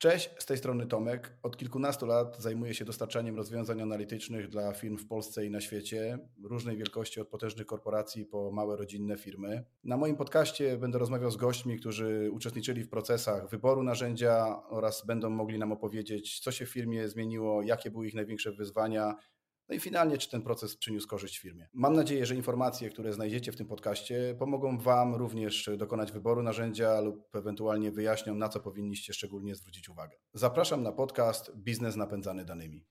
Cześć, z tej strony Tomek. Od kilkunastu lat zajmuję się dostarczaniem rozwiązań analitycznych dla firm w Polsce i na świecie, różnej wielkości od potężnych korporacji po małe rodzinne firmy. Na moim podcaście będę rozmawiał z gośćmi, którzy uczestniczyli w procesach wyboru narzędzia oraz będą mogli nam opowiedzieć, co się w firmie zmieniło, jakie były ich największe wyzwania, no i finalnie, czy ten proces przyniósł korzyść firmie. Mam nadzieję, że informacje, które znajdziecie w tym podcaście, pomogą Wam również dokonać wyboru narzędzia lub ewentualnie wyjaśnią, na co powinniście szczególnie zwrócić uwagę. Zapraszam na podcast Biznes napędzany danymi.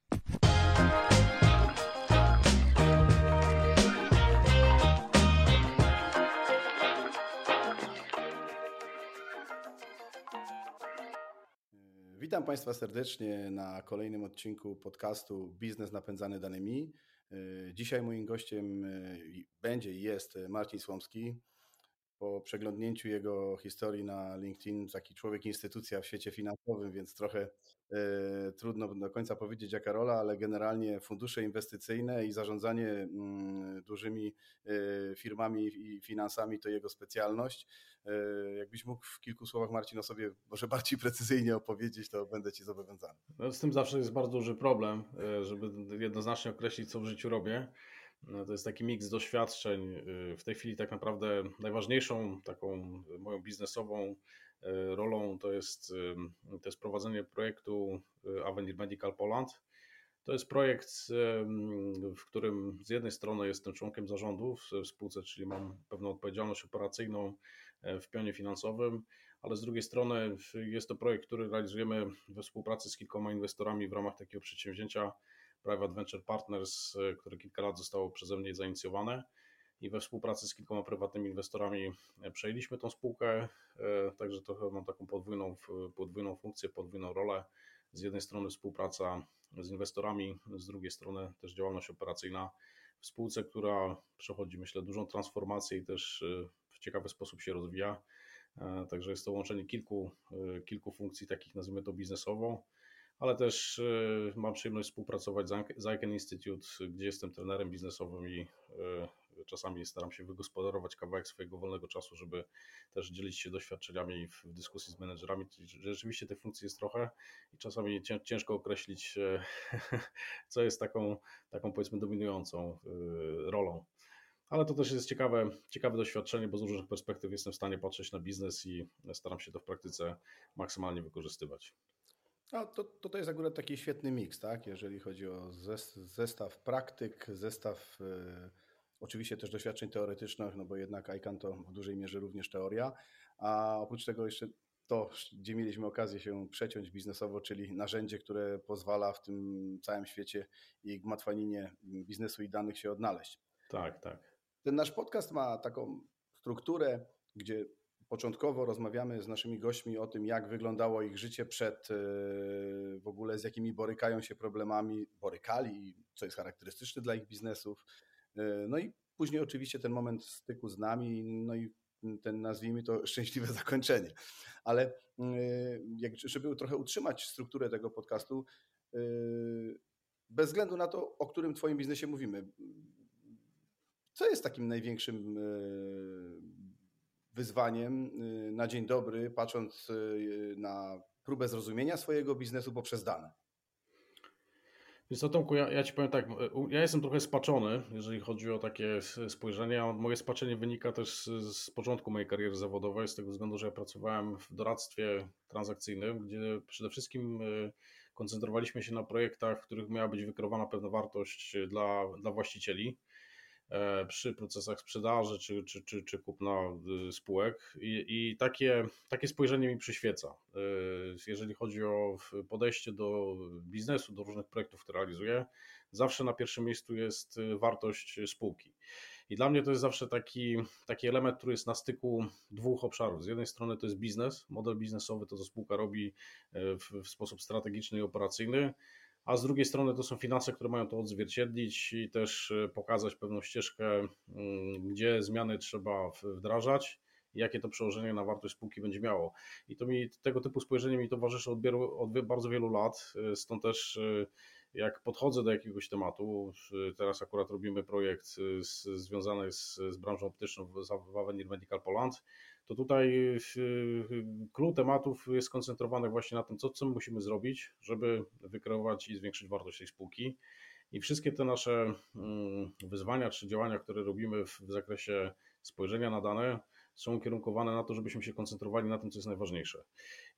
Witam Państwa serdecznie na kolejnym odcinku podcastu Biznes napędzany danymi. E, dzisiaj moim gościem e, będzie i jest Marcin Słomski. Po przeglądnięciu jego historii na LinkedIn, taki człowiek instytucja w świecie finansowym, więc trochę E, trudno do końca powiedzieć jaka rola, ale generalnie fundusze inwestycyjne i zarządzanie mm, dużymi e, firmami i finansami to jego specjalność. E, jakbyś mógł w kilku słowach Marcin o sobie może bardziej precyzyjnie opowiedzieć, to będę Ci zobowiązany. No, z tym zawsze jest bardzo duży problem, żeby jednoznacznie określić, co w życiu robię. No, to jest taki miks doświadczeń. W tej chwili tak naprawdę najważniejszą taką moją biznesową E, rolą to jest, to jest prowadzenie projektu Avenir Medical Poland. To jest projekt, w którym z jednej strony jestem członkiem zarządu w spółce, czyli mam pewną odpowiedzialność operacyjną e, w pionie finansowym, ale z drugiej strony jest to projekt, który realizujemy we współpracy z kilkoma inwestorami w ramach takiego przedsięwzięcia Private Venture Partners, które kilka lat zostało przeze mnie zainicjowane i we współpracy z kilkoma prywatnymi inwestorami e, przejęliśmy tą spółkę, e, także trochę mam taką podwójną, podwójną funkcję, podwójną rolę. Z jednej strony współpraca z inwestorami, z drugiej strony też działalność operacyjna w spółce, która przechodzi myślę dużą transformację i też e, w ciekawy sposób się rozwija. Także jest to łączenie kilku, kilku funkcji takich nazwijmy to biznesowo, ale też mam przyjemność współpracować z Icon Institute, gdzie jestem trenerem biznesowym i czasami staram się wygospodarować kawałek swojego wolnego czasu, żeby też dzielić się doświadczeniami w, dyskusji z menedżerami. Rzeczywiście tych funkcji jest trochę i czasami ciężko określić, e, co jest taką, taką powiedzmy dominującą e, rolą. Ale to też jest ciekawe, ciekawe doświadczenie, bo z różnych perspektyw jestem w stanie patrzeć na biznes i staram się to w praktyce maksymalnie wykorzystywać. No, to, to, to jest akurat taki świetny miks, tak? Jeżeli chodzi o zestaw praktyk, zestaw e, Oczywiście też doświadczeń teoretycznych, no bo jednak ICANN to w dużej mierze również teoria, a oprócz tego jeszcze to, gdzie mieliśmy okazję się przeciąć biznesowo, czyli narzędzie, które pozwala w tym całym świecie i gmatwaninie biznesu i danych się odnaleźć. Tak, tak. Ten nasz podcast ma taką strukturę, gdzie początkowo rozmawiamy z naszymi gośćmi o tym, jak wyglądało ich życie przed e, w ogóle, z jakimi borykają się problemami, borykali, co jest charakterystyczne dla ich biznesów, E, no i później oczywiście ten moment styku z nami, no i ten nazwijmy to szczęśliwe zakończenie. Ale e, żeby trochę utrzymać strukturę tego podcastu, bez względu na to, o którym Twoim biznesie mówimy, co jest takim największym wyzwaniem na dzień dobry, patrząc na próbę zrozumienia swojego biznesu poprzez dane? Więc to Tomku, ja, ja Ci powiem tak, ja jestem trochę spaczony, jeżeli chodzi o takie spojrzenie. Moje spaczenie wynika też z, z początku mojej kariery zawodowej, z tego względu, że ja pracowałem w doradztwie transakcyjnym, gdzie przede wszystkim e, koncentrowaliśmy się na projektach, w których miała być wykreowana pewna wartość dla, dla właścicieli. E, przy procesach sprzedaży czy, czy, czy, czy kupna y, spółek. I, I, takie, takie spojrzenie mi przyświeca. E, jeżeli chodzi o podejście do biznesu, do różnych projektów, które realizuję, zawsze na pierwszym miejscu jest y, wartość spółki. I dla mnie to jest zawsze taki, taki element, który jest na styku dwóch obszarów. Z jednej strony to jest biznes, model biznesowy, to co spółka robi e, w, w sposób strategiczny i operacyjny, a z drugiej strony to są finanse, które mają to odzwierciedlić i też e, pokazać pewną ścieżkę, mm, gdzie zmiany trzeba wdrażać jakie to przełożenie na wartość spółki będzie miało. I to mi tego typu spojrzenie mi towarzyszy od, od bardzo wielu lat, e, stąd też e, jak podchodzę do jakiegoś tematu, teraz akurat robimy projekt z, związany z, z branżą optyczną w, Avenir Medical Poland, to tutaj klucz tematów jest skoncentrowany właśnie na tym, co, co musimy zrobić, żeby wykreować i zwiększyć wartość tej spółki. I wszystkie te nasze mm, wyzwania czy działania, które robimy w zakresie spojrzenia na dane, są ukierunkowane na to, żebyśmy się koncentrowali na tym, co jest najważniejsze.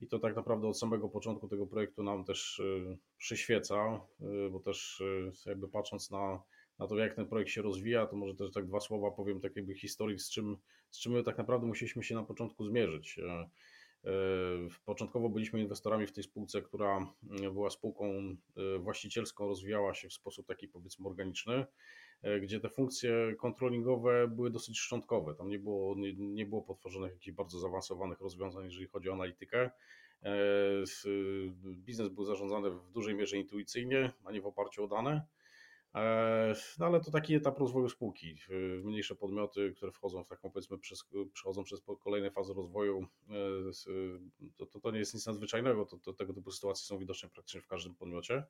I to tak naprawdę od samego początku tego projektu nam też y, przyświeca, y, bo też y, jakby patrząc na, na to, jak ten projekt się rozwija, to może też tak dwa słowa powiem tak jakby historii, z czym, z czym my tak naprawdę musieliśmy się na początku zmierzyć. E, początkowo byliśmy inwestorami w tej spółce, która była spółką właścicielską, rozwijała się w sposób taki powiedzmy organiczny. E, gdzie te funkcje kontrolingowe były dosyć szczątkowe. Tam nie było, nie, nie było potworzonych jakichś bardzo zaawansowanych rozwiązań, jeżeli chodzi o analitykę. E, biznes był zarządzany w dużej mierze intuicyjnie, a nie w oparciu o dane. E, no ale to taki etap rozwoju spółki. Mniejsze podmioty, które wchodzą w taką powiedzmy, przez, przechodzą przez kolejne fazy rozwoju, to, to, to nie jest nic nadzwyczajnego. To, to, tego typu sytuacje są widoczne praktycznie w każdym podmiocie.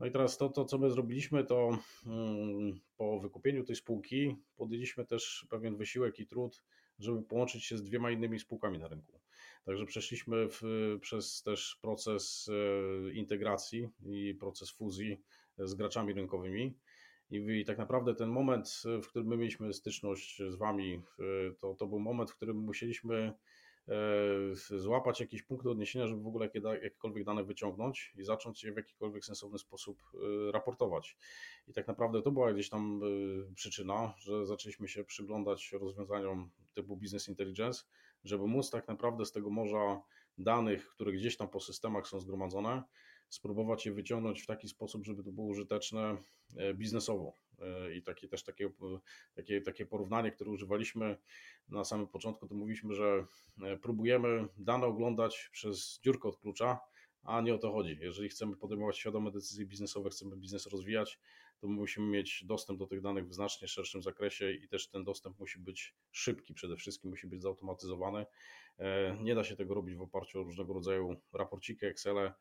No i teraz to, to co my zrobiliśmy, to mm, po wykupieniu tej spółki podjęliśmy też pewien wysiłek i trud, żeby połączyć się z dwiema innymi spółkami na rynku. Także przeszliśmy w, przez też proces e, integracji i proces fuzji z graczami rynkowymi. I, tak naprawdę ten moment, w którym my mieliśmy styczność z Wami, to, to był moment, w którym musieliśmy E, złapać jakiś punkt odniesienia, żeby w ogóle jakiekolwiek dane wyciągnąć i zacząć je w jakikolwiek sensowny sposób e, raportować. I tak naprawdę to była gdzieś tam e, przyczyna, że zaczęliśmy się przyglądać rozwiązaniom typu business intelligence, żeby móc tak naprawdę z tego morza danych, które gdzieś tam po systemach są zgromadzone, spróbować je wyciągnąć w taki sposób, żeby to było użyteczne biznesowo. I takie też takie, takie, takie porównanie, które używaliśmy na samym początku, to mówiliśmy, że e, próbujemy dane oglądać przez dziurkę od klucza, a nie o to chodzi. Jeżeli chcemy podejmować świadome decyzje biznesowe, chcemy biznes rozwijać, to musimy mieć dostęp do tych danych w znacznie szerszym zakresie i też ten dostęp musi być szybki przede wszystkim, musi być zautomatyzowany. E, nie da się tego robić w oparciu o różnego rodzaju raporciki, Excel,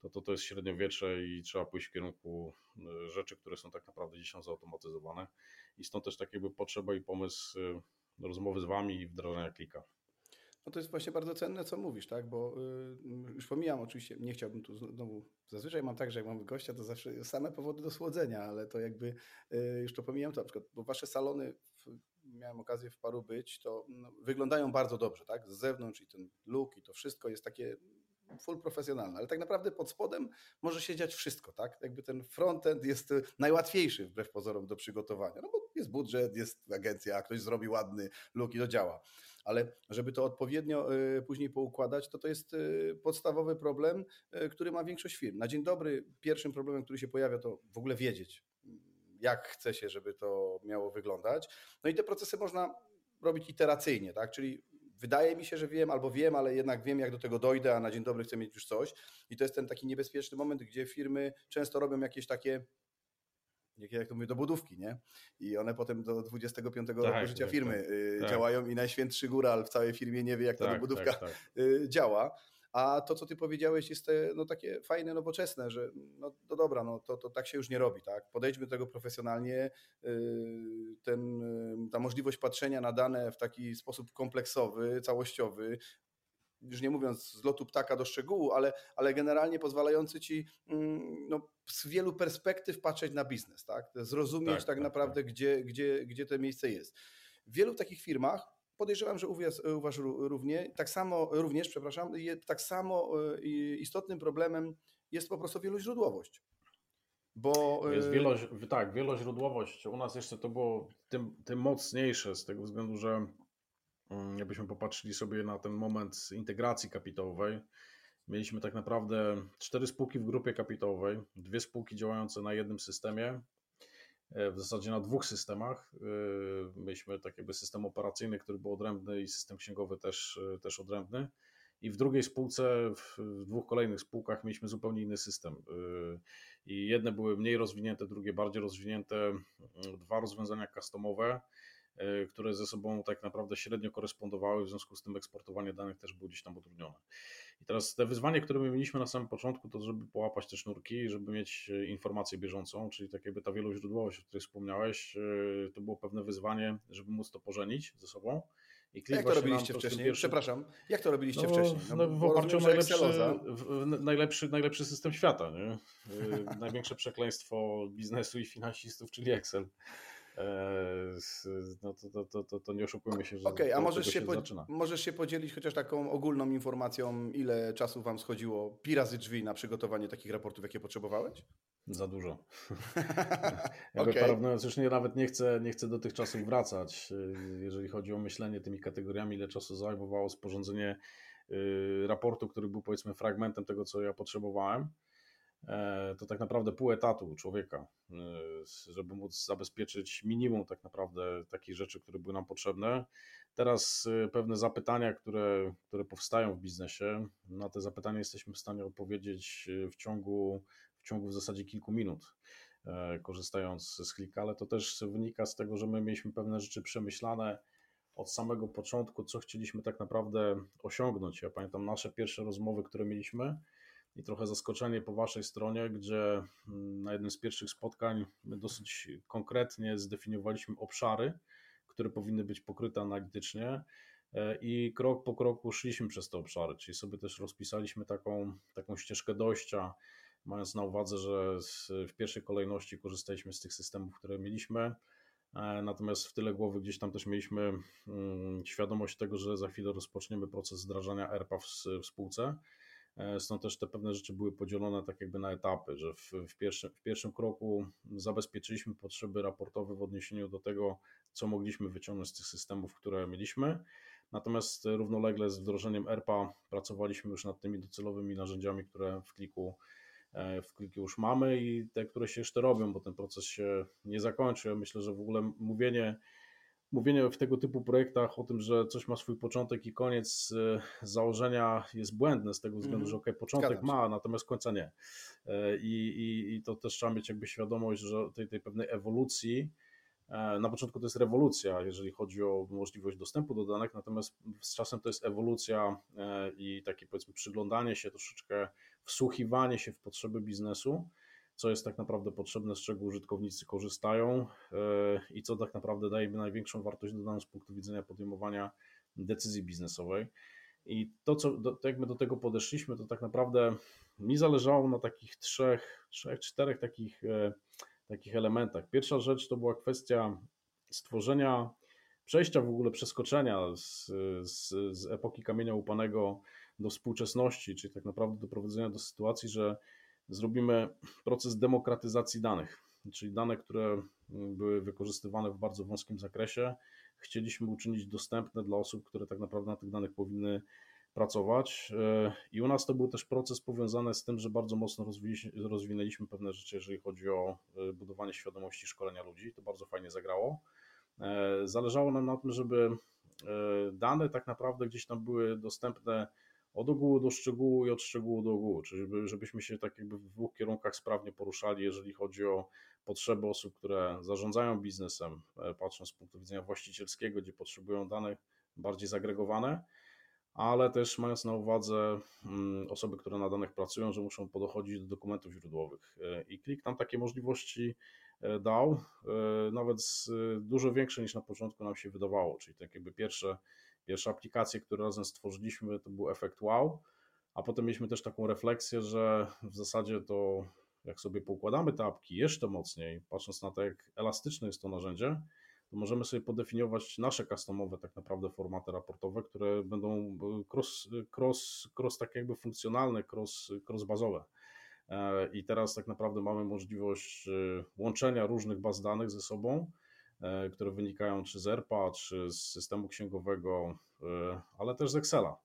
to, to to jest średniowiecze i trzeba pójść w kierunku e, rzeczy, które są tak naprawdę tam zautomatyzowane. I stąd też tak jakby potrzeba i pomysł rozmowy z Wami i wdrażania klika. No to jest właśnie bardzo cenne, co mówisz, tak? Bo y, już pomijam, oczywiście, nie chciałbym tu znowu. Zazwyczaj mam tak, że jak mam gościa, to zawsze same powody do słodzenia, ale to jakby y, już to pomijam, to na przykład, bo wasze salony, miałem okazję w paru być, to no, wyglądają bardzo dobrze, tak? Z zewnątrz i ten look i to wszystko jest takie full profesjonalne, ale tak naprawdę pod spodem może się dziać wszystko, tak? Jakby ten frontend jest najłatwiejszy wbrew pozorom do przygotowania, no bo jest budżet, jest agencja, ktoś zrobi ładny look i to działa. Ale żeby to odpowiednio y, później poukładać, to to jest y, podstawowy problem, y, który ma większość firm. Na dzień dobry pierwszym problemem, który się pojawia, to w ogóle wiedzieć, jak chce się, żeby to miało wyglądać. No i te procesy można robić iteracyjnie, tak? Czyli wydaje mi się, że wiem albo wiem, ale jednak wiem, jak do tego dojdę, a na dzień dobry chcę mieć już coś. I to jest ten taki niebezpieczny moment, gdzie firmy często robią jakieś takie jak to mówię, dobudówki, nie? I one potem do 25 tak, roku życia tak, firmy tak, tak. działają i najświętszy góral w całej firmie nie wie, jak ta tak, dobudówka tak, y, działa. A to, co ty powiedziałeś, jest no, takie fajne, nowoczesne, że no, no dobra, no, to, to tak się już nie robi. Tak? Podejdźmy do tego profesjonalnie. Y, ten, y, ta możliwość patrzenia na dane w taki sposób kompleksowy, całościowy, już nie mówiąc z lotu ptaka do szczegółu, ale, ale generalnie pozwalający ci mm, no, z wielu perspektyw patrzeć na biznes, tak? zrozumieć tak, tak, tak naprawdę, tak. Gdzie, gdzie, gdzie to miejsce jest. W wielu takich firmach Podejrzewam, że u równie, tak samo, również, przepraszam, tak samo e, istotnym problemem jest po prostu wieloźródłowość. Bo, e, jest tak, wieloźródłowość. U nas jeszcze to było tym, tym mocniejsze z tego względu, że mm, jakbyśmy popatrzyli sobie na ten moment integracji kapitałowej, mieliśmy tak naprawdę cztery spółki w grupie kapitałowej, dwie spółki działające na jednym systemie, w zasadzie na dwóch systemach. E, mieliśmy tak jakby system operacyjny, który był odrębny i system księgowy też, e, też odrębny. I w drugiej spółce, w dwóch kolejnych spółkach mieliśmy zupełnie inny system. I jedne były mniej rozwinięte, drugie bardziej rozwinięte. Dwa rozwiązania customowe, które ze sobą tak naprawdę średnio korespondowały, w związku z tym eksportowanie danych też było gdzieś tam utrudnione. I teraz te wyzwanie, które my mieliśmy na samym początku, to żeby połapać te sznurki, żeby mieć e, informację bieżącą, czyli tak jakby ta wieloźródłowość, o której wspomniałeś, e, to było pewne wyzwanie, żeby móc to pożenić ze sobą jak to robiliście wcześniej? Pierwszy... Przepraszam, jak to robiliście no, wcześniej? No, no, w oparciu o najlepszy, najlepszy, najlepszy system świata. Nie? Największe przekleństwo biznesu i finansistów, czyli Excel. Eee, no to, to, to, to, nie oszukujmy się, że Okej, okay, a możesz się, po, możesz się podzielić chociaż taką ogólną informacją, ile czasu Wam schodziło pi razy drzwi na przygotowanie takich raportów, jakie potrzebowałeś? Za dużo. Jakby okay. porównując, już nie, nawet nie chcę, nie chcę do tych czasów wracać, y, jeżeli chodzi o myślenie tymi kategoriami, ile czasu zajmowało sporządzenie y, raportu, który był powiedzmy fragmentem tego, co ja potrzebowałem. E, to tak naprawdę pół etatu człowieka, e, żeby móc zabezpieczyć minimum tak naprawdę takich rzeczy, które były nam potrzebne. Teraz e, pewne zapytania, które, które powstają w biznesie, na te zapytania jesteśmy w stanie odpowiedzieć w ciągu, w ciągu w zasadzie kilku minut, korzystając z klika, ale to też wynika z tego, że my mieliśmy pewne rzeczy przemyślane od samego początku, co chcieliśmy tak naprawdę osiągnąć. Ja pamiętam nasze pierwsze rozmowy, które mieliśmy, i trochę zaskoczenie po Waszej stronie, gdzie mm, na jednym z pierwszych spotkań dosyć konkretnie zdefiniowaliśmy obszary, które powinny być pokryte analitycznie e, i krok po kroku szliśmy przez te obszary, czyli sobie też rozpisaliśmy taką, taką ścieżkę dojścia, mając na uwadze, że w pierwszej kolejności korzystaliśmy z tych systemów, które mieliśmy, e, Natomiast w tyle głowy gdzieś tam też mieliśmy mm, świadomość tego, że za chwilę rozpoczniemy proces wdrażania ERPA w, spółce stąd też te pewne rzeczy były podzielone tak jakby na etapy, że w, w, pierwszym, w pierwszym kroku zabezpieczyliśmy potrzeby raportowe w odniesieniu do tego, co mogliśmy wyciągnąć z tych systemów, które mieliśmy. Natomiast równolegle z wdrożeniem ERPA pracowaliśmy już nad tymi docelowymi narzędziami, które w kliku, e, w kliku już mamy i te, które się jeszcze robią, bo ten proces się nie zakończy. Myślę, że w ogóle mówienie mówienie w tego typu projektach o tym, że coś ma swój początek i koniec z założenia jest błędne z tego względu, mm. że ok, początek ma, natomiast końca nie. E, I, i, I to też trzeba mieć jakby świadomość, że tej, tej pewnej ewolucji, e, na początku to jest rewolucja, jeżeli chodzi o możliwość dostępu do danych, natomiast z czasem to jest ewolucja e, i takie powiedzmy przyglądanie się, troszeczkę wsłuchiwanie się w potrzeby biznesu co jest tak naprawdę potrzebne, z czego użytkownicy korzystają e, i co tak naprawdę daje największą wartość dodaną z punktu widzenia podejmowania decyzji biznesowej. I to, co, do, to jak my do tego podeszliśmy, to tak naprawdę mi zależało na takich trzech, trzech czterech takich, e, takich elementach. Pierwsza rzecz to była kwestia stworzenia, przejścia w ogóle, przeskoczenia z, z, z epoki kamienia upanego do współczesności, czyli tak naprawdę doprowadzenia do sytuacji, że zrobimy proces demokratyzacji danych, czyli dane, które były wykorzystywane w bardzo wąskim zakresie, chcieliśmy uczynić dostępne dla osób, które tak naprawdę na tych danych powinny pracować. I u nas to był też proces powiązany z tym, że bardzo mocno rozwinęliśmy pewne rzeczy, jeżeli chodzi o e, budowanie świadomości szkolenia ludzi. To bardzo fajnie zagrało. E, zależało nam na tym, żeby e, dane tak naprawdę gdzieś tam były dostępne od ogółu do szczegółu i od szczegółu do ogółu, czyli żeby, żebyśmy się tak jakby w dwóch kierunkach sprawnie poruszali, jeżeli chodzi o potrzeby osób, które zarządzają biznesem, e, patrząc z punktu widzenia właścicielskiego, gdzie potrzebują danych bardziej zagregowane, ale też mając na uwadze mm, osoby, które na danych pracują, że muszą podochodzić do dokumentów źródłowych. E, I klik tam takie możliwości e, dał, nawet dużo większe niż na początku nam się wydawało, czyli tak jakby pierwsze Pierwsze aplikacje, które razem stworzyliśmy, to był efekt wow, a potem mieliśmy też taką refleksję, że w zasadzie to jak sobie poukładamy te apki jeszcze mocniej, patrząc na to, jak elastyczne jest to narzędzie, to możemy sobie podefiniować nasze customowe tak naprawdę formaty raportowe, które będą cross, cross, cross tak jakby funkcjonalne, cross, cross bazowe. E, I teraz tak naprawdę mamy możliwość e, łączenia różnych baz danych ze sobą, E, które wynikają czy z ERPA, czy z systemu księgowego, e, ale też z Excela.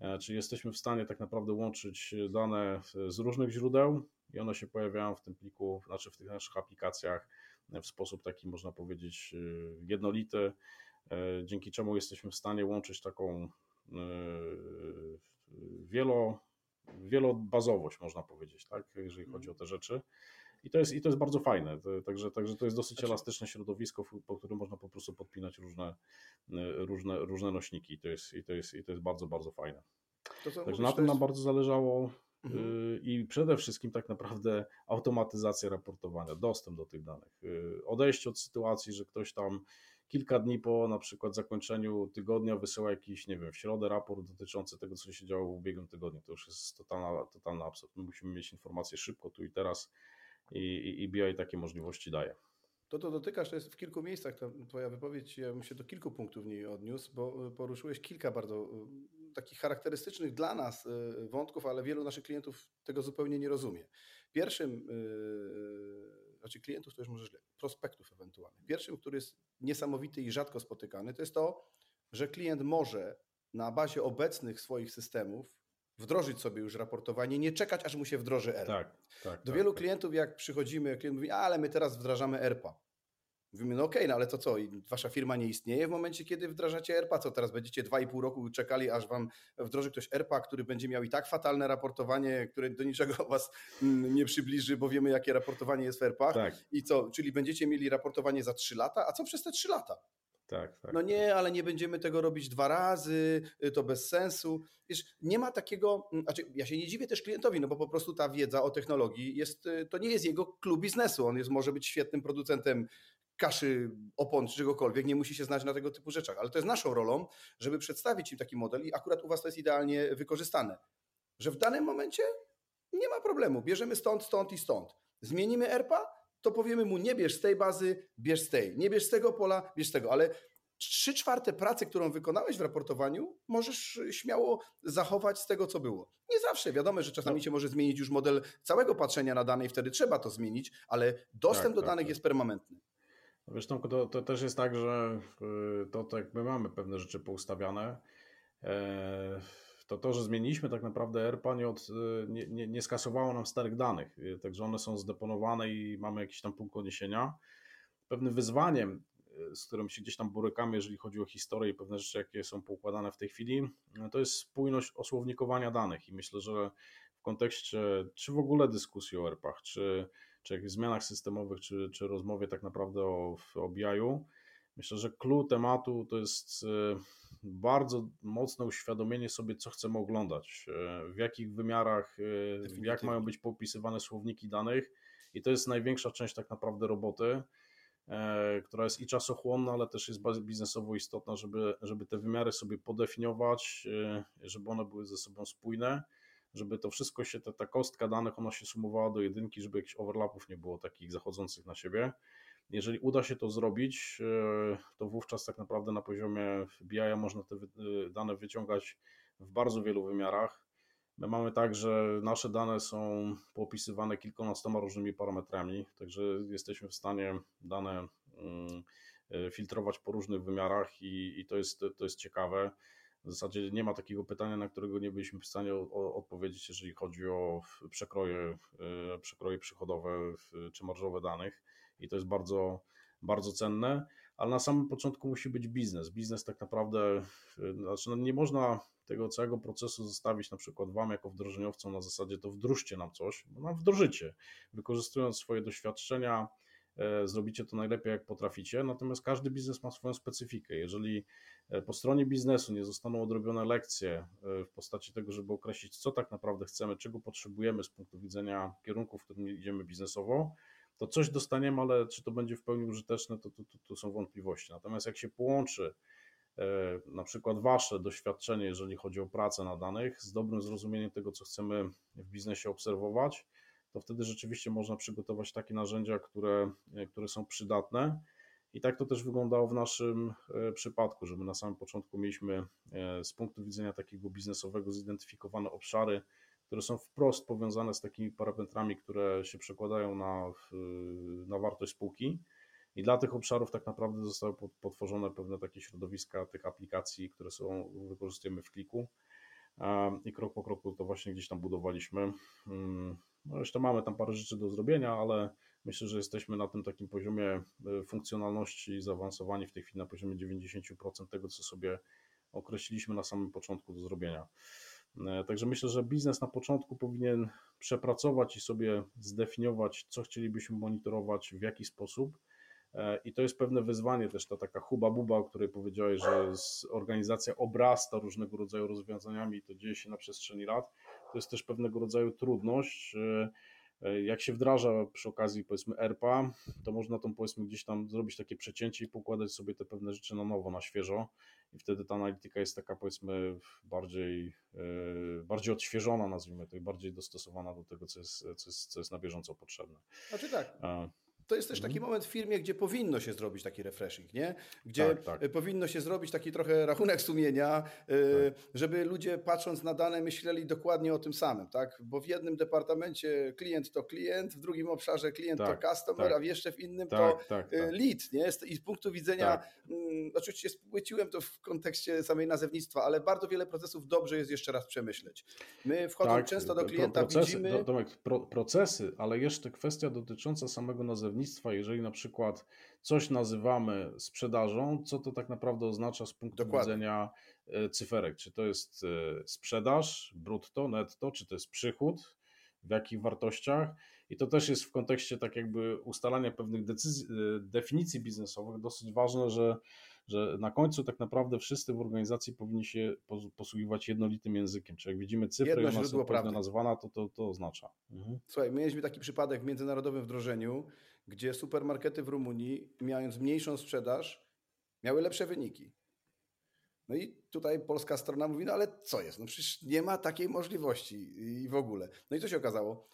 E, czyli jesteśmy w stanie tak naprawdę łączyć dane z różnych źródeł i one się pojawiają w tym pliku, znaczy w tych naszych aplikacjach w sposób taki, można powiedzieć, jednolity, dzięki czemu jesteśmy w stanie łączyć taką wielo, wielobazowość, można powiedzieć, tak, jeżeli chodzi o te rzeczy. I to jest, i to jest bardzo fajne. Także, także to jest dosyć znaczy- elastyczne środowisko, po którym można po prostu podpinać różne, różne, różne nośniki. I to, jest, i, to jest, I to jest bardzo, bardzo fajne. To, Także mówisz, na tym jest... nam bardzo zależało. Mhm. Y, I przede wszystkim tak naprawdę automatyzacja raportowania, dostęp do tych danych, y, odejście od sytuacji, że ktoś tam kilka dni po na przykład zakończeniu tygodnia wysyła jakiś, nie wiem, w środę raport dotyczący tego, co się działo w ubiegłym tygodniu. To już jest totalna, totalny absurd. My musimy mieć informacje szybko, tu i teraz i, i, i BI takie możliwości daje. To, to dotykasz, to jest w kilku miejscach ta Twoja wypowiedź, ja bym się do kilku punktów w niej odniósł, bo poruszyłeś kilka bardzo takich charakterystycznych dla nas wątków, ale wielu naszych klientów tego zupełnie nie rozumie. Pierwszym znaczy klientów to już może źle, prospektów ewentualnych. Pierwszym, który jest niesamowity i rzadko spotykany, to jest to, że klient może na bazie obecnych swoich systemów wdrożyć sobie już raportowanie, nie czekać, aż mu się wdroży ERP. Tak, tak, Do tak, wielu tak. klientów, jak przychodzimy, klient mówi, ale my teraz wdrażamy ERPA. Mówimy, no okej, okay, no ale to co, wasza firma nie istnieje w momencie, kiedy wdrażacie ERPA, co teraz będziecie dwa i pół roku czekali, aż wam wdroży ktoś ERPA, który będzie miał i tak fatalne raportowanie, które do niczego was nie przybliży, bo wiemy, jakie raportowanie jest w ERPach. Tak. I co, czyli będziecie mieli raportowanie za trzy lata, a co przez te trzy lata? Tak, tak, no nie, ale nie będziemy tego robić dwa razy, y, to bez sensu. Wiesz, nie ma takiego, mm, znaczy ja się nie dziwię też klientowi, no bo po prostu ta wiedza o technologii jest, y, to nie jest jego klub biznesu. On jest, może być świetnym producentem kaszy, opon czy czegokolwiek, nie musi się znać na tego typu rzeczach, ale to jest naszą rolą, żeby przedstawić im taki model i akurat u Was to jest idealnie wykorzystane, że w danym momencie nie ma problemu, bierzemy stąd, stąd i stąd. Zmienimy ERPA, to powiemy mu nie bierz z tej bazy, bierz z tej, nie bierz z tego pola, bierz z tego, ale trzy czwarte pracy, którą wykonałeś w raportowaniu, możesz śmiało zachować z tego, co było. Nie zawsze, wiadomo, że czasami no. się może zmienić już model całego patrzenia na dane i wtedy trzeba to zmienić, ale dostęp tak, do tak, danych tak. jest permanentny. Zresztą to, to też jest tak, że y, to tak my mamy pewne rzeczy poustawiane. E, to to, że zmieniliśmy tak naprawdę ERPA nie, od, y, nie, nie, nie skasowało nam starych danych, y, także one są zdeponowane i mamy jakiś tam punkt odniesienia. Pewnym wyzwaniem, z którym się gdzieś tam borykamy, jeżeli chodzi o historię i pewne rzeczy, jakie są poukładane w tej chwili, to jest spójność osłownikowania danych i myślę, że w kontekście czy w ogóle dyskusji o ERPach, czy czy jakichś zmianach systemowych, czy, czy rozmowie tak naprawdę o, o BI-u. Myślę, że clue tematu to jest bardzo mocne uświadomienie sobie, co chcemy oglądać, e, w jakich wymiarach, e, jak mają być popisywane słowniki danych. I to jest największa część tak naprawdę roboty, która jest i czasochłonna, ale też jest biznesowo istotna, żeby, żeby te wymiary sobie podefiniować, żeby one były ze sobą spójne żeby to wszystko się, ta, ta kostka danych, ona się sumowała do jedynki, żeby jakichś overlapów nie było takich zachodzących na siebie. Jeżeli uda się to zrobić, e, to wówczas tak naprawdę na poziomie BI można te e, dane wyciągać w bardzo wielu wymiarach. My mamy tak, że nasze dane są popisywane kilkunastoma różnymi parametrami, także jesteśmy w stanie dane mm, e, filtrować po różnych wymiarach i, i to, jest, to jest ciekawe. W zasadzie nie ma takiego pytania, na którego nie byliśmy w stanie odpowiedzieć, jeżeli chodzi o przekroje, przekroje przychodowe czy marżowe danych i to jest bardzo, bardzo cenne, ale na samym początku musi być biznes. Biznes tak naprawdę, e, znaczy no nie można tego całego procesu zostawić na przykład Wam jako wdrożeniowcom na zasadzie to wdróżcie nam coś, bo nam wdrożycie, wykorzystując swoje doświadczenia, E, zrobicie to najlepiej jak potraficie, natomiast każdy biznes ma swoją specyfikę. Jeżeli e, po stronie biznesu nie zostaną odrobione lekcje e, w postaci tego, żeby określić, co tak naprawdę chcemy, czego potrzebujemy z punktu widzenia kierunku, w którym idziemy biznesowo, to coś dostaniemy, ale czy to będzie w pełni użyteczne, to tu są wątpliwości. Natomiast jak się połączy na przykład Wasze doświadczenie, jeżeli chodzi o pracę na danych, z dobrym zrozumieniem tego, co chcemy w biznesie obserwować, to wtedy rzeczywiście można przygotować takie narzędzia, które, e, które są przydatne. I tak to też wyglądało w naszym e, przypadku, że my na samym początku mieliśmy e, z punktu widzenia takiego biznesowego zidentyfikowane obszary, które są wprost powiązane z takimi parametrami, które się przekładają na, na wartość spółki. I dla tych obszarów tak naprawdę zostały potworzone pewne takie środowiska tych aplikacji, które są, wykorzystujemy w kliku. I krok po kroku to właśnie gdzieś tam budowaliśmy. Mm, no jeszcze mamy tam parę rzeczy do zrobienia, ale myślę, że jesteśmy na tym takim poziomie e, funkcjonalności zaawansowani w tej chwili na poziomie 90% tego, co sobie określiliśmy na samym początku do zrobienia. E, także myślę, że biznes na początku powinien przepracować i sobie zdefiniować, co chcielibyśmy monitorować, w jaki sposób. E, I to jest pewne wyzwanie, też ta taka huba buba, o której powiedziałeś, że organizacja obrasta różnego rodzaju rozwiązaniami i to dzieje się na przestrzeni lat to jest też pewnego rodzaju trudność, E, jak się wdraża przy okazji powiedzmy ERPA, to można tą powiedzmy gdzieś tam zrobić takie przecięcie i pokładać sobie te pewne rzeczy na nowo, na świeżo i wtedy ta analityka jest taka powiedzmy bardziej, e, bardziej odświeżona nazwijmy to i bardziej dostosowana do tego, co jest, co jest, co jest na bieżąco potrzebne. Znaczy tak to jest też taki mhm. moment w firmie, gdzie powinno się zrobić taki refreshing, nie? Gdzie tak, tak. powinno się zrobić taki trochę rachunek sumienia, y, tak. żeby ludzie patrząc na dane myśleli dokładnie o tym samym, tak? Bo w jednym departamencie klient to klient, w drugim obszarze klient to tak, customer, tak. a jeszcze w innym to y, lead, nie? I z punktu widzenia, mm, oczywiście spłyciłem to w kontekście samej nazewnictwa, ale bardzo wiele procesów dobrze jest jeszcze raz przemyśleć. My wchodząc często do klienta procesy, widzimy... Domek, pro, procesy, ale jeszcze kwestia dotycząca samego nazewnictwa jeżeli na przykład coś nazywamy sprzedażą, co to tak naprawdę oznacza z punktu Dokładnie. widzenia e, cyferek? Czy to jest e, sprzedaż brutto, netto, czy to jest przychód, w jakich wartościach? I to też jest w kontekście tak jakby ustalania pewnych decyzji, e, definicji biznesowych dosyć ważne, że, że na końcu tak naprawdę wszyscy w organizacji powinni się posługiwać jednolitym językiem. Czyli jak widzimy cyfrę i ona jest nazwana, to, to to oznacza. Mhm. Słuchaj, mieliśmy taki przypadek w międzynarodowym wdrożeniu, gdzie supermarkety w Rumunii, mając mniejszą sprzedaż, miały lepsze wyniki. No i tutaj polska strona mówi, no ale co jest? No przecież nie ma takiej możliwości i w ogóle. No i co się okazało?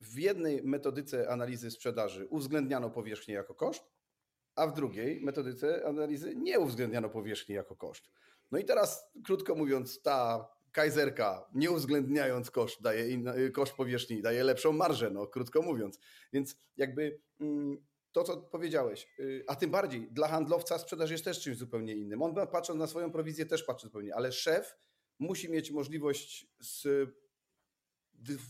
W jednej metodyce analizy sprzedaży uwzględniano powierzchnię jako koszt, a w drugiej metodyce analizy nie uwzględniano powierzchni jako koszt. No i teraz, krótko mówiąc, ta Kaiserka, nie uwzględniając koszt, daje in, y, koszt powierzchni, daje lepszą marżę, no krótko mówiąc. Więc jakby mm, to, co powiedziałeś, y, a tym bardziej dla handlowca sprzedaż jest też czymś zupełnie innym. On patrząc na swoją prowizję też patrzy zupełnie, ale szef musi mieć możliwość z,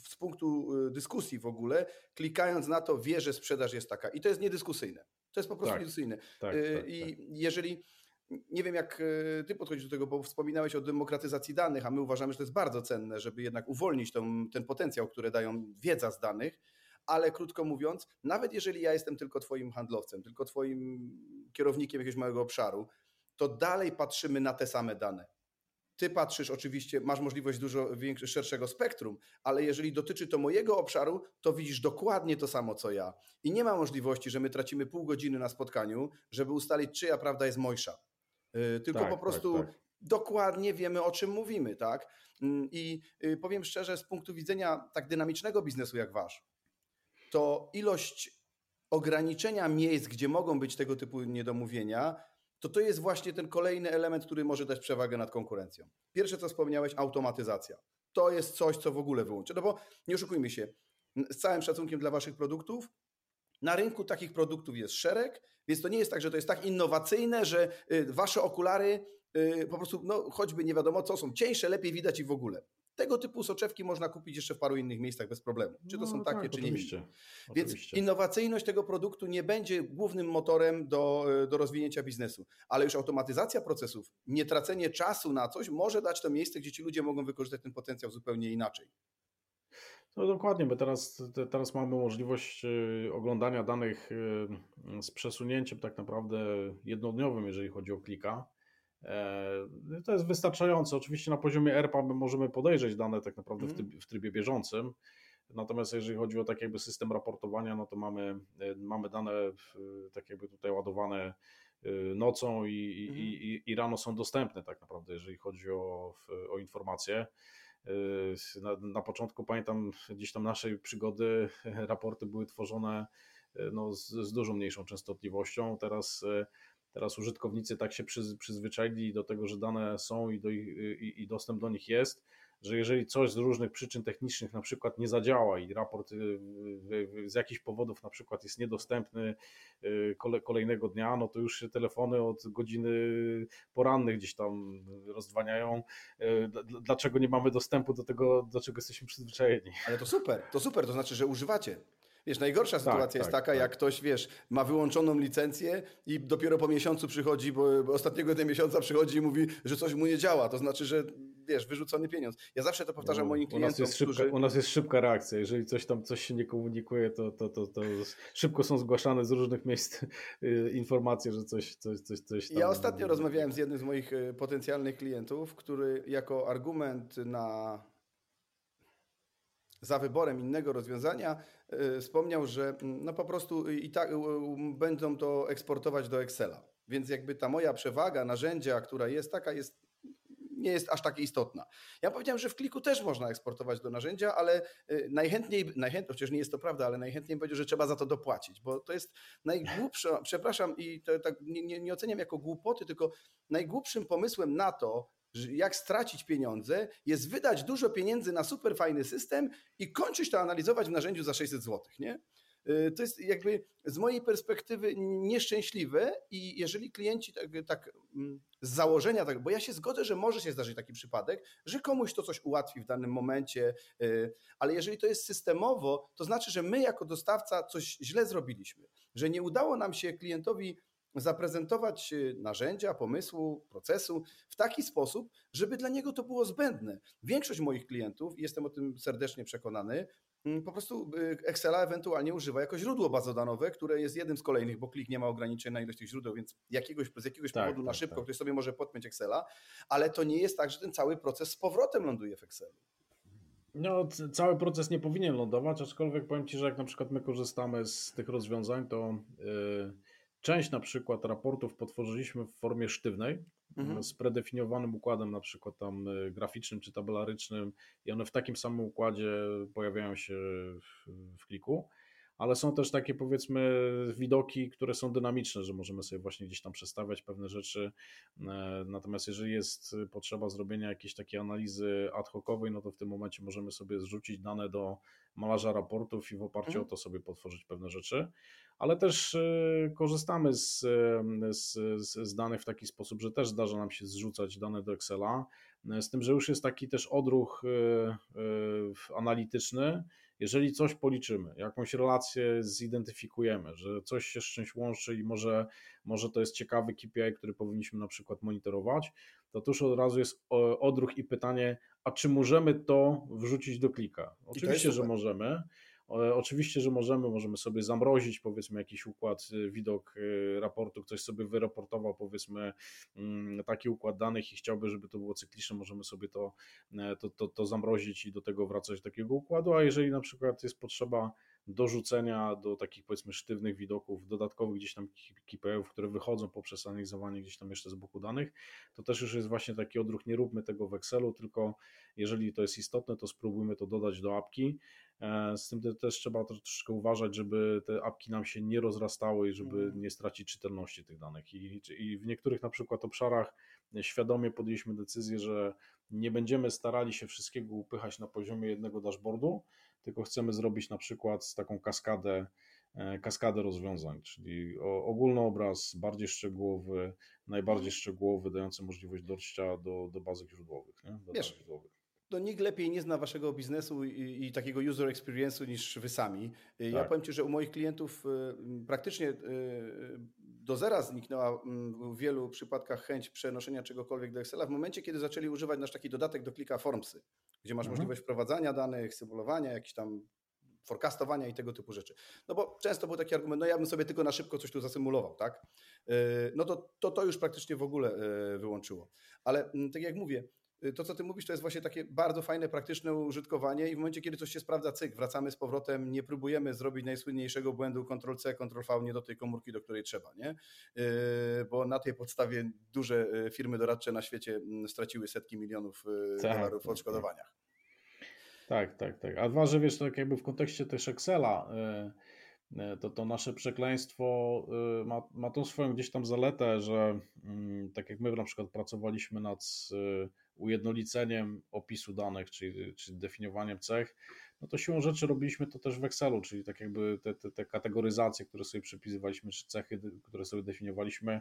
z punktu y, dyskusji w ogóle, klikając na to, wie, że sprzedaż jest taka. I to jest niedyskusyjne. To jest po prostu tak, niedyskusyjne. Tak, tak, I tak. jeżeli nie wiem, jak e, ty podchodzisz do tego, bo wspominałeś o demokratyzacji danych, a my uważamy, że to jest bardzo cenne, żeby jednak uwolnić tą, ten potencjał, który dają wiedza z danych. Ale krótko mówiąc, nawet jeżeli ja jestem tylko Twoim handlowcem, tylko Twoim kierownikiem jakiegoś małego obszaru, to dalej patrzymy na te same dane. Ty patrzysz, oczywiście, masz możliwość dużo większego, szerszego spektrum, ale jeżeli dotyczy to mojego obszaru, to widzisz dokładnie to samo co ja. I nie ma możliwości, że my tracimy pół godziny na spotkaniu, żeby ustalić, czyja prawda jest mojsza. Y, tylko tak, po tak, prostu tak, tak. dokładnie wiemy, o czym mówimy, tak? Mm, I y, powiem szczerze, z punktu widzenia tak dynamicznego biznesu jak wasz, to ilość ograniczenia miejsc, gdzie mogą być tego typu niedomówienia, to to jest właśnie ten kolejny element, który może dać przewagę nad konkurencją. Pierwsze, co wspomniałeś, automatyzacja. To jest coś, co w ogóle wyłączy. No bo nie oszukujmy się, z całym szacunkiem dla waszych produktów, na rynku takich produktów jest szereg, więc to nie jest tak, że to jest tak innowacyjne, że y, wasze okulary y, po prostu, no choćby nie wiadomo co, są cieńsze, lepiej widać i w ogóle. Tego typu soczewki można kupić jeszcze w paru innych miejscach bez problemu. Czy to no, są takie, tak, czy nie. Oczywiście. Więc oczywiście. innowacyjność tego produktu nie będzie głównym motorem do, y, do rozwinięcia biznesu, ale już automatyzacja procesów, nie tracenie czasu na coś może dać to miejsce, gdzie ci ludzie mogą wykorzystać ten potencjał zupełnie inaczej. No dokładnie, bo teraz, teraz mamy możliwość y, oglądania danych y, z przesunięciem tak naprawdę jednodniowym, jeżeli chodzi o klika. E, to jest wystarczające. Oczywiście na poziomie ERPA my możemy podejrzeć dane tak naprawdę w, mhm. w trybie bieżącym. Natomiast jeżeli chodzi o tak jakby system raportowania, no to mamy, y, mamy dane tak jakby tutaj ładowane nocą i, mhm. i, i, i, rano są dostępne tak naprawdę, jeżeli chodzi o, o informacje. Yy, na, na początku pamiętam gdzieś tam naszej przygody raporty były tworzone yy, no, z, z dużo mniejszą częstotliwością. Teraz yy, Teraz użytkownicy tak się przyzwyczaili do tego, że dane są i, do i, dostęp do nich jest, że jeżeli coś z różnych przyczyn technicznych na przykład nie zadziała i raport y, z jakichś powodów na przykład jest niedostępny y, kolejnego dnia, no to już się telefony od godziny porannych gdzieś tam rozdwaniają. Y, dlaczego nie mamy dostępu do tego, do czego jesteśmy przyzwyczajeni? Ale to super, to super, to znaczy, że używacie. Wiesz, najgorsza tak, sytuacja tak, jest taka, tak. jak ktoś, wiesz, ma wyłączoną licencję i dopiero po miesiącu przychodzi, bo, bo ostatniego dnia miesiąca przychodzi i mówi, że coś mu nie działa. To znaczy, że wiesz, wyrzucony pieniądz. Ja zawsze to powtarzam no, moim klientom, u nas, jest szybka, u nas jest szybka reakcja. Jeżeli coś tam coś się nie komunikuje, to, to, to, to szybko są zgłaszane z różnych miejsc y, informacje, że coś, coś, coś, coś tam... Ja ostatnio rozmawiałem z jednym z moich y, potencjalnych klientów, który jako argument na za wyborem innego rozwiązania wspomniał, że mm, no po prostu i tak będą to eksportować do Excela. Więc jakby ta moja przewaga narzędzia, która jest taka, jest nie jest aż tak istotna. Ja powiedziałem, że w kliku też można eksportować do narzędzia, ale y, najchętniej, najchętniej chociaż nie jest to prawda, ale najchętniej powiedział, że trzeba za to dopłacić, bo to jest najgłupsza, przepraszam i to tak nie, nie oceniam jako głupoty, tylko najgłupszym pomysłem na to, jak stracić pieniądze, jest wydać dużo pieniędzy na super fajny system i kończyć to analizować w narzędziu za 600 zł, nie? Y, to jest jakby z mojej perspektywy nieszczęśliwe i jeżeli klienci tak, tak mm, z założenia, tak, bo ja się zgodzę, że może się zdarzyć taki przypadek, że komuś to coś ułatwi w danym momencie, y, ale jeżeli to jest systemowo, to znaczy, że my jako dostawca coś źle zrobiliśmy, że nie udało nam się klientowi zaprezentować y, narzędzia, pomysłu, procesu w taki sposób, żeby dla niego to było zbędne. Większość moich klientów, jestem o tym serdecznie przekonany, po prostu y, Excela ewentualnie używa jako źródło bazodanowe, które jest jednym z kolejnych, bo klik nie ma ograniczeń na ilość tych źródeł, więc jakiegoś, z jakiegoś tak, powodu na tak, szybko tak. ktoś sobie może podpiąć Excela, ale to nie jest tak, że ten cały proces z powrotem ląduje w Excelu. No, cały proces nie powinien lądować, aczkolwiek powiem Ci, że jak na przykład my korzystamy z tych rozwiązań, to yy, część na przykład raportów potworzyliśmy w formie sztywnej, mhm. z predefiniowanym układem, na przykład tam y, graficznym czy tabelarycznym, i one w takim samym układzie pojawiają się w, w kliku ale są też takie powiedzmy widoki, które są dynamiczne, że możemy sobie właśnie gdzieś tam przestawiać pewne rzeczy. E, natomiast jeżeli jest potrzeba zrobienia jakiejś takiej analizy ad hocowej, no to w tym momencie możemy sobie zrzucić dane do malarza raportów i w oparciu mhm. o to sobie potworzyć pewne rzeczy. Ale też e, korzystamy z, z, z danych w taki sposób, że też zdarza nam się zrzucać dane do Excela, e, z tym, że już jest taki też odruch analityczny, jeżeli coś policzymy, jakąś relację zidentyfikujemy, że coś się z czymś łączy i może, może to jest ciekawy KPI, który powinniśmy na przykład monitorować, to tuż od razu jest odruch i pytanie, a czy możemy to wrzucić do klika? Oczywiście, że możemy. Oczywiście, że możemy, możemy sobie zamrozić powiedzmy jakiś układ, y, widok y, raportu, ktoś sobie wyraportował powiedzmy mm, taki układ danych i chciałby, żeby to było cykliczne, możemy sobie to, e, to, to, to zamrozić i do tego wracać do takiego układu, a jeżeli na przykład jest potrzeba dorzucenia do takich powiedzmy sztywnych widoków, dodatkowych gdzieś tam KPI-ów, które wychodzą poprzez analizowanie gdzieś tam jeszcze z boku danych, to też już jest właśnie taki odruch, nie róbmy tego w Excelu, tylko jeżeli to jest istotne, to spróbujmy to dodać do apki. E, z tym też trzeba troszeczkę uważać, żeby te apki nam się nie rozrastały i żeby mhm. nie stracić czytelności tych danych. I, I w niektórych na przykład obszarach świadomie podjęliśmy decyzję, że nie będziemy starali się wszystkiego upychać na poziomie jednego dashboardu, tylko chcemy zrobić na przykład taką kaskadę, e, kaskadę rozwiązań, czyli ogólny obraz, bardziej szczegółowy, najbardziej szczegółowy, dający możliwość dojścia do, do bazy źródłowych. Nie? Do Wiesz, źródłowych to nikt lepiej nie zna waszego biznesu i, i, takiego user experience'u niż wy sami. Tak. Ja powiem ci, że u moich klientów y, praktycznie y, do zera zniknęła w wielu przypadkach chęć przenoszenia czegokolwiek do Excela w momencie, kiedy zaczęli używać nasz taki dodatek do klika Formsy, gdzie masz mhm. możliwość wprowadzania danych, symulowania, jakichś tam forecastowania i tego typu rzeczy. No bo często był taki argument, no ja bym sobie tylko na szybko coś tu zasymulował, tak? Y, no to to, to już praktycznie w ogóle wyłączyło. Ale tak jak mówię, Y, to, co ty mówisz, to jest właśnie takie bardzo fajne, praktyczne użytkowanie i w momencie, kiedy coś się sprawdza, cyk, wracamy z powrotem, nie próbujemy zrobić najsłynniejszego błędu Ctrl-C, Ctrl-V, nie do tej komórki, do której trzeba, nie? Y, bo na tej podstawie duże y, firmy doradcze na świecie mm, straciły setki milionów tak, dolarów w tak, odszkodowaniach. Tak, tak, tak. A dwa, że wiesz, tak jakby w kontekście też Excela, to to nasze przekleństwo ma, ma tą swoją gdzieś tam zaletę, że mm, tak jak my na przykład pracowaliśmy nad ujednoliceniem opisu danych, czyli, czyli definiowaniem cech, no to siłą rzeczy robiliśmy to też w Excelu, czyli tak jakby te, te, te kategoryzacje, które sobie przypisywaliśmy, czy cechy, które sobie definiowaliśmy,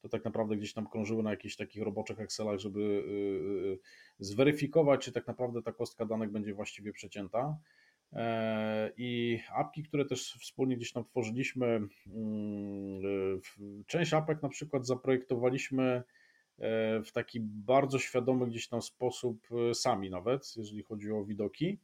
to tak naprawdę gdzieś tam krążyły na jakichś takich roboczych Excelach, żeby yy, zweryfikować, czy tak naprawdę ta kostka danych będzie właściwie przecięta. E, I apki, które też wspólnie gdzieś tam tworzyliśmy, mm, część apek na przykład zaprojektowaliśmy w taki bardzo świadomy gdzieś tam sposób e, sami nawet, jeżeli chodzi o widoki,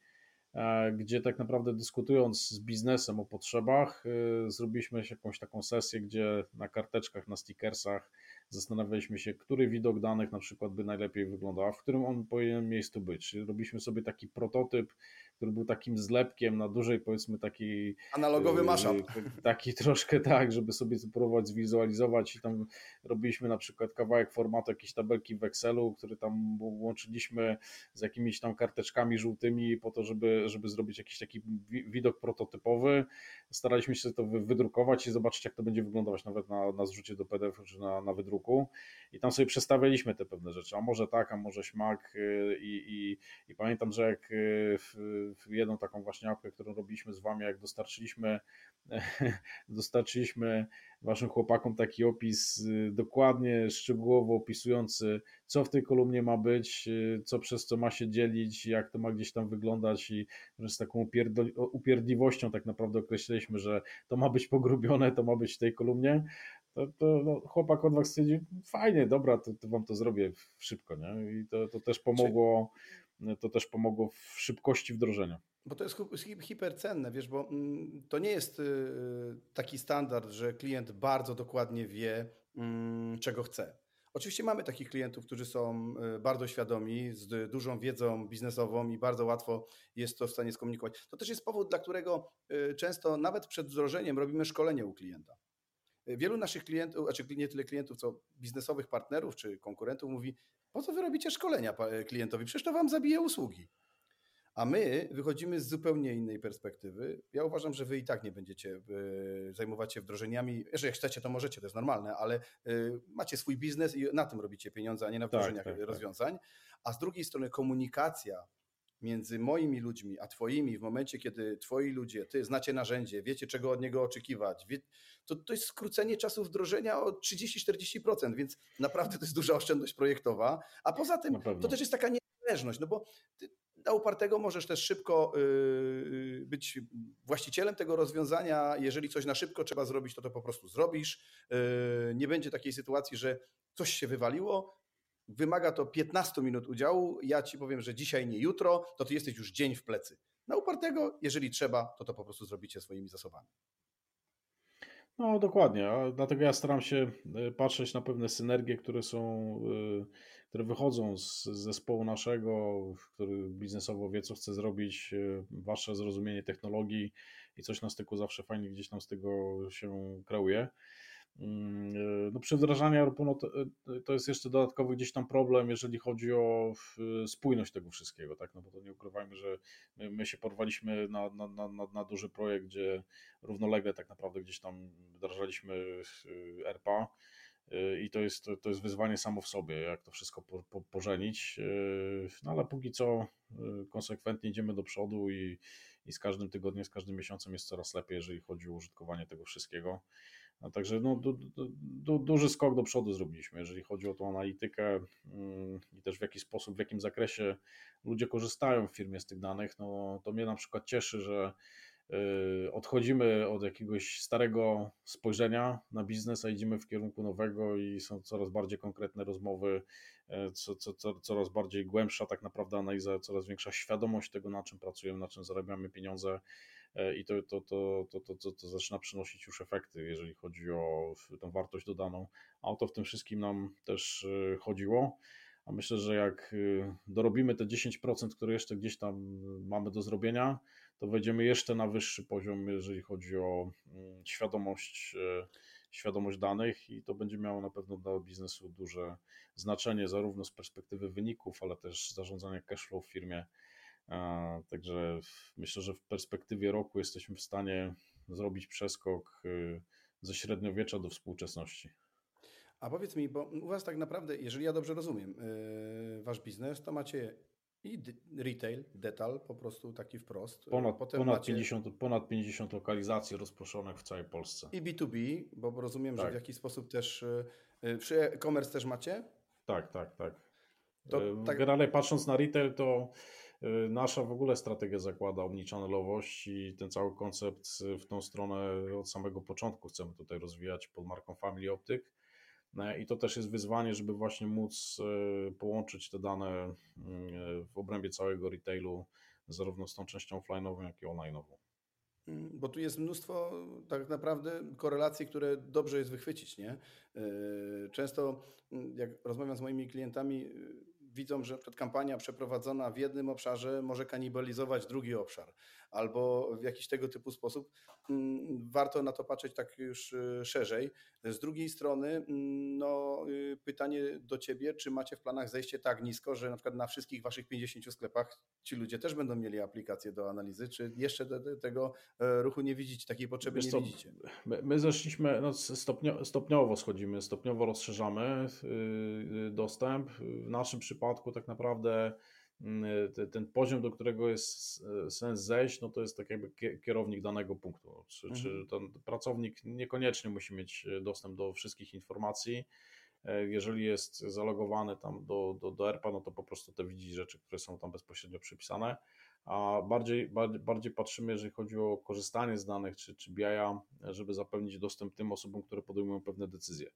e, gdzie tak naprawdę dyskutując z biznesem o potrzebach, zrobiliśmy jakąś taką sesję, gdzie na karteczkach, na stickersach zastanawialiśmy się, który widok danych na przykład by najlepiej wyglądał, a w którym on powinien miejscu być. Robiliśmy sobie taki prototyp, który był takim zlepkiem na dużej, powiedzmy, takiej. Analogowy y, mashup. Taki troszkę tak, żeby sobie spróbować zwizualizować i tam robiliśmy na przykład kawałek formatu jakiejś tabelki w Excelu, który tam łączyliśmy z jakimiś tam karteczkami żółtymi po to, żeby, żeby zrobić jakiś taki widok prototypowy. Staraliśmy się to wydrukować i zobaczyć, jak to będzie wyglądać nawet na, na zrzucie do PDF czy na, na wydruku. I tam sobie przestawialiśmy te pewne rzeczy, a może tak, a może śmak. Y, I, i, i pamiętam, że jak y, jedną taką właśnie apkę, którą robiliśmy z Wami, jak dostarczyliśmy, dostarczyliśmy Waszym chłopakom taki opis y, dokładnie, szczegółowo opisujący, co w tej kolumnie ma być, y, co przez co ma się dzielić, jak to ma gdzieś tam wyglądać i z taką upierdliwością tak naprawdę określiliśmy, że to ma być pogrubione, to ma być w tej kolumnie, to, to no, chłopak od was stwierdził, fajnie, dobra, to, to wam to zrobię szybko, nie? I to, to też pomogło to też pomogło w szybkości wdrożenia. Bo to jest hipercenne, wiesz, bo mm, to nie jest y, taki standard, że klient bardzo dokładnie wie, mm, czego chce. Oczywiście mamy takich klientów, którzy są y, bardzo świadomi, z dużą wiedzą biznesową i bardzo łatwo jest to w stanie skomunikować. To też jest powód, dla którego y, często nawet przed wdrożeniem robimy szkolenie u klienta. Wielu naszych klientów, znaczy nie tyle klientów, co biznesowych partnerów czy konkurentów mówi, po co wy robicie szkolenia klientowi? Przecież to wam zabije usługi. A my wychodzimy z zupełnie innej perspektywy. Ja uważam, że wy i tak nie będziecie e, zajmować się wdrożeniami. Jeżeli chcecie, to możecie, to jest normalne, ale e, macie swój biznes i na tym robicie pieniądze, a nie na tak, wdrożeniach tak, tak, rozwiązań. A z drugiej strony komunikacja między moimi ludźmi a twoimi w momencie, kiedy twoi ludzie, ty znacie narzędzie, wiecie czego od niego oczekiwać, wie, to, to jest skrócenie czasu wdrożenia o 30-40%, więc naprawdę to jest duża oszczędność projektowa. A poza tym to też jest taka niezależność, no bo ty, dla upartego możesz też szybko yy, być właścicielem tego rozwiązania. Jeżeli coś na szybko trzeba zrobić, to to po prostu zrobisz. Yy, nie będzie takiej sytuacji, że coś się wywaliło, wymaga to 15 minut udziału. Ja ci powiem, że dzisiaj, nie jutro, to ty jesteś już dzień w plecy. Na upartego, jeżeli trzeba, to to po prostu zrobicie swoimi zasobami. No dokładnie, dlatego ja staram się e, patrzeć na pewne synergie, które są, e, które wychodzą z zespołu naszego, który biznesowo wie, co chce zrobić, e, wasze zrozumienie technologii i coś na styku zawsze fajnie gdzieś tam z tego się kreuje. Mm, e, no ERP no to, e, jest jeszcze dodatkowy gdzieś tam problem, jeżeli chodzi o spójność tego wszystkiego, tak? No bo to nie ukrywajmy, że my, my się porwaliśmy na, na, na, na, duży projekt, gdzie równolegle tak naprawdę gdzieś tam wdrażaliśmy e, i to jest, to jest wyzwanie samo w sobie, jak to wszystko po, po, pożenić, no ale póki co konsekwentnie idziemy do przodu i, i z każdym tygodniem, z każdym miesiącem jest coraz lepiej, jeżeli chodzi o użytkowanie tego wszystkiego. A także no, du, du, du, duży skok do przodu zrobiliśmy, jeżeli chodzi o tą analitykę mm, i też w jaki sposób, w jakim zakresie ludzie korzystają w firmie z tych danych. No, to mnie na przykład cieszy, że y, odchodzimy od jakiegoś starego spojrzenia na biznes, a idziemy w kierunku nowego i są coraz bardziej konkretne rozmowy, e, co, co, co, coraz bardziej głębsza tak naprawdę analiza, coraz większa świadomość tego, na czym pracujemy, na czym zarabiamy pieniądze i to, to, to, to, to, to, to zaczyna przynosić już efekty, jeżeli chodzi o tą wartość dodaną. A o to w tym wszystkim nam też e, chodziło. A myślę, że jak e, dorobimy te 10%, które jeszcze gdzieś tam mamy do zrobienia, to wejdziemy jeszcze na wyższy poziom, jeżeli chodzi o mm, świadomość, świadomość danych, i to będzie miało na pewno dla biznesu duże znaczenie, zarówno z perspektywy wyników, ale też zarządzania cashflow w firmie Także myślę, że w perspektywie roku jesteśmy w stanie zrobić przeskok y, ze średniowiecza do współczesności. A powiedz mi, bo u Was tak naprawdę, jeżeli ja dobrze rozumiem, y, Wasz biznes, to macie i retail, detal, po prostu taki wprost. Ponad, Potem ponad, macie... 50, ponad 50 lokalizacji rozproszonych w całej Polsce. I B2B, bo rozumiem, tak. że w jakiś sposób też. Przy y, e-commerce też macie? Tak, tak, tak. To, tak... Generalnie patrząc na retail, to nasza w ogóle strategia zakłada omnichannel'owość i ten cały koncept w tą stronę od samego początku chcemy tutaj rozwijać pod marką Family Optic. Y, I to też jest wyzwanie, żeby właśnie móc y, połączyć te dane w obrębie całego retailu, zarówno z tą częścią offline'ową, jak i online'ową. Mm, bo tu jest mnóstwo tak naprawdę korelacji, które dobrze jest wychwycić. Nie? Często mm, jak rozmawiam z moimi klientami, widzą, że kampania przeprowadzona w jednym obszarze może kanibalizować drugi obszar, albo w jakiś tego typu sposób. Mm, warto na to patrzeć tak już y, szerzej. Z drugiej strony, mm, no, y, pytanie do Ciebie, czy macie w planach zejście tak nisko, że na przykład na wszystkich Waszych 50 sklepach ci ludzie też będą mieli aplikację do analizy, czy jeszcze tego e, ruchu nie widzicie, takiej potrzeby Wiesz nie co, widzicie? My, my zeszliśmy, no stopnio, stopniowo schodzimy, stopniowo rozszerzamy y, dostęp. W naszym przypadku tak naprawdę ten poziom, do którego jest sens zejść, no to jest tak jakby kierownik danego punktu. Czy, mhm. czy ten pracownik niekoniecznie musi mieć dostęp do wszystkich informacji. E, jeżeli jest zalogowany tam do, do, do ERPA, no to po prostu te widzi rzeczy, które są tam bezpośrednio przypisane. A bardziej, bardziej, bardziej patrzymy, jeżeli chodzi o korzystanie z danych czy, czy BI-a, żeby zapewnić dostęp tym osobom, które podejmują pewne decyzje.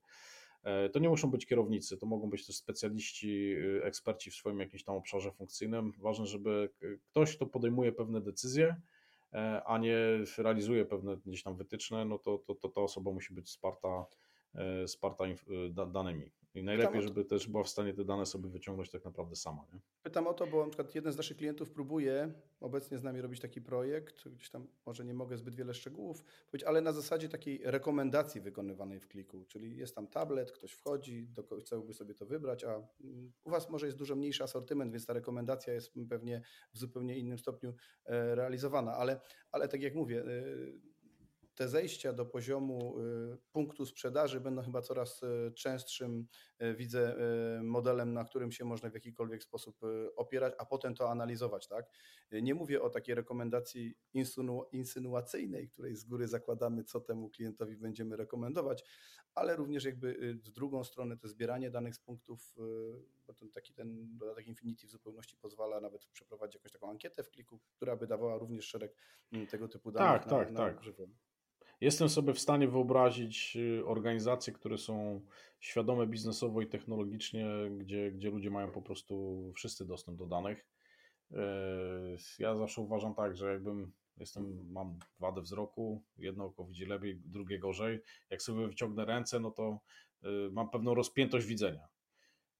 E, to nie muszą być kierownicy, to mogą być też specjaliści, y, eksperci w swoim jakimś tam obszarze funkcyjnym. Ważne, żeby ktoś, kto podejmuje pewne decyzje, e, a nie realizuje pewne gdzieś tam wytyczne, no to, to, to ta osoba musi być wsparta e, danymi. I najlepiej, żeby też była w stanie te dane sobie wyciągnąć tak naprawdę sama. Nie? Pytam o to, bo na przykład jeden z naszych klientów próbuje obecnie z nami robić taki projekt, gdzieś tam może nie mogę zbyt wiele szczegółów powiedzieć, ale na zasadzie takiej rekomendacji wykonywanej w kliku, czyli jest tam tablet, ktoś wchodzi, do, chciałby sobie to wybrać, a mm, u Was może jest dużo mniejszy asortyment, więc ta rekomendacja jest pewnie w zupełnie innym stopniu e, realizowana, ale, ale tak jak mówię, e, te zejścia do poziomu y, punktu sprzedaży będą chyba coraz y, częstszym, y, widzę, modelem, na którym się można w jakikolwiek sposób opierać, a potem to analizować. Tak? Nie mówię o takiej rekomendacji insynuacyjnej, której z góry zakładamy, co temu klientowi będziemy rekomendować, ale również jakby w drugą stronę to zbieranie danych z punktów, bo ten taki ten dodatek Infinity w zupełności pozwala nawet przeprowadzić jakąś taką ankietę w kliku, która by dawała również szereg mm, tego typu danych tak, na, tak, na tak. żywo. Jestem sobie w stanie wyobrazić y, organizacje, które są świadome biznesowo i technologicznie, gdzie, gdzie ludzie mają po prostu wszyscy dostęp do danych. Y, ja zawsze uważam tak, że jakbym jestem, mam wadę wzroku, jedno oko widzi lepiej, drugie gorzej. Jak sobie wyciągnę ręce, no to y, mam pewną rozpiętość widzenia.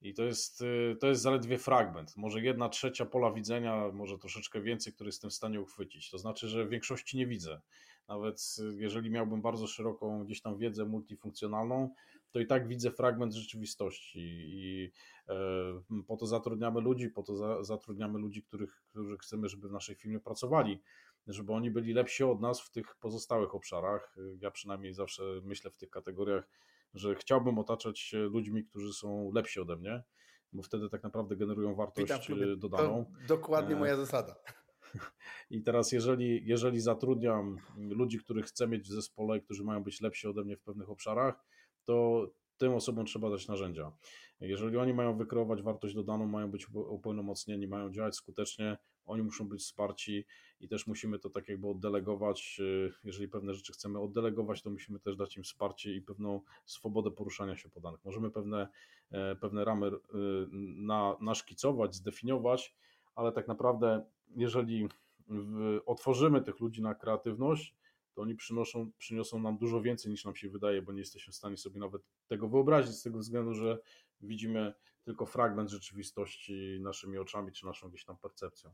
I to jest, to jest zaledwie fragment. Może jedna trzecia pola widzenia, może troszeczkę więcej, który jestem w stanie uchwycić. To znaczy, że w większości nie widzę. Nawet jeżeli miałbym bardzo szeroką gdzieś tam wiedzę multifunkcjonalną, to i tak widzę fragment rzeczywistości i e, po to zatrudniamy ludzi, po to za, zatrudniamy ludzi, których, którzy chcemy, żeby w naszej firmie pracowali, żeby oni byli lepsi od nas w tych pozostałych obszarach. Ja przynajmniej zawsze myślę w tych kategoriach, że chciałbym otaczać się ludźmi, którzy są lepsi ode mnie, bo wtedy tak naprawdę generują wartość dodaną. To dokładnie e, moja zasada. I teraz, jeżeli, jeżeli zatrudniam ludzi, których chcę mieć w zespole, którzy mają być lepsi ode mnie w pewnych obszarach, to tym osobom trzeba dać narzędzia. Jeżeli oni mają wykreować wartość dodaną, mają być upełnomocnieni, mają działać skutecznie, oni muszą być wsparci i też musimy to tak jakby oddelegować. Jeżeli pewne rzeczy chcemy oddelegować, to musimy też dać im wsparcie i pewną swobodę poruszania się po danych. Możemy pewne, e, pewne ramy e, na, naszkicować, zdefiniować, ale tak naprawdę jeżeli otworzymy tych ludzi na kreatywność, to oni przynoszą, przyniosą nam dużo więcej niż nam się wydaje, bo nie jesteśmy w stanie sobie nawet tego wyobrazić z tego względu, że widzimy tylko fragment rzeczywistości naszymi oczami czy naszą gdzieś tam percepcją.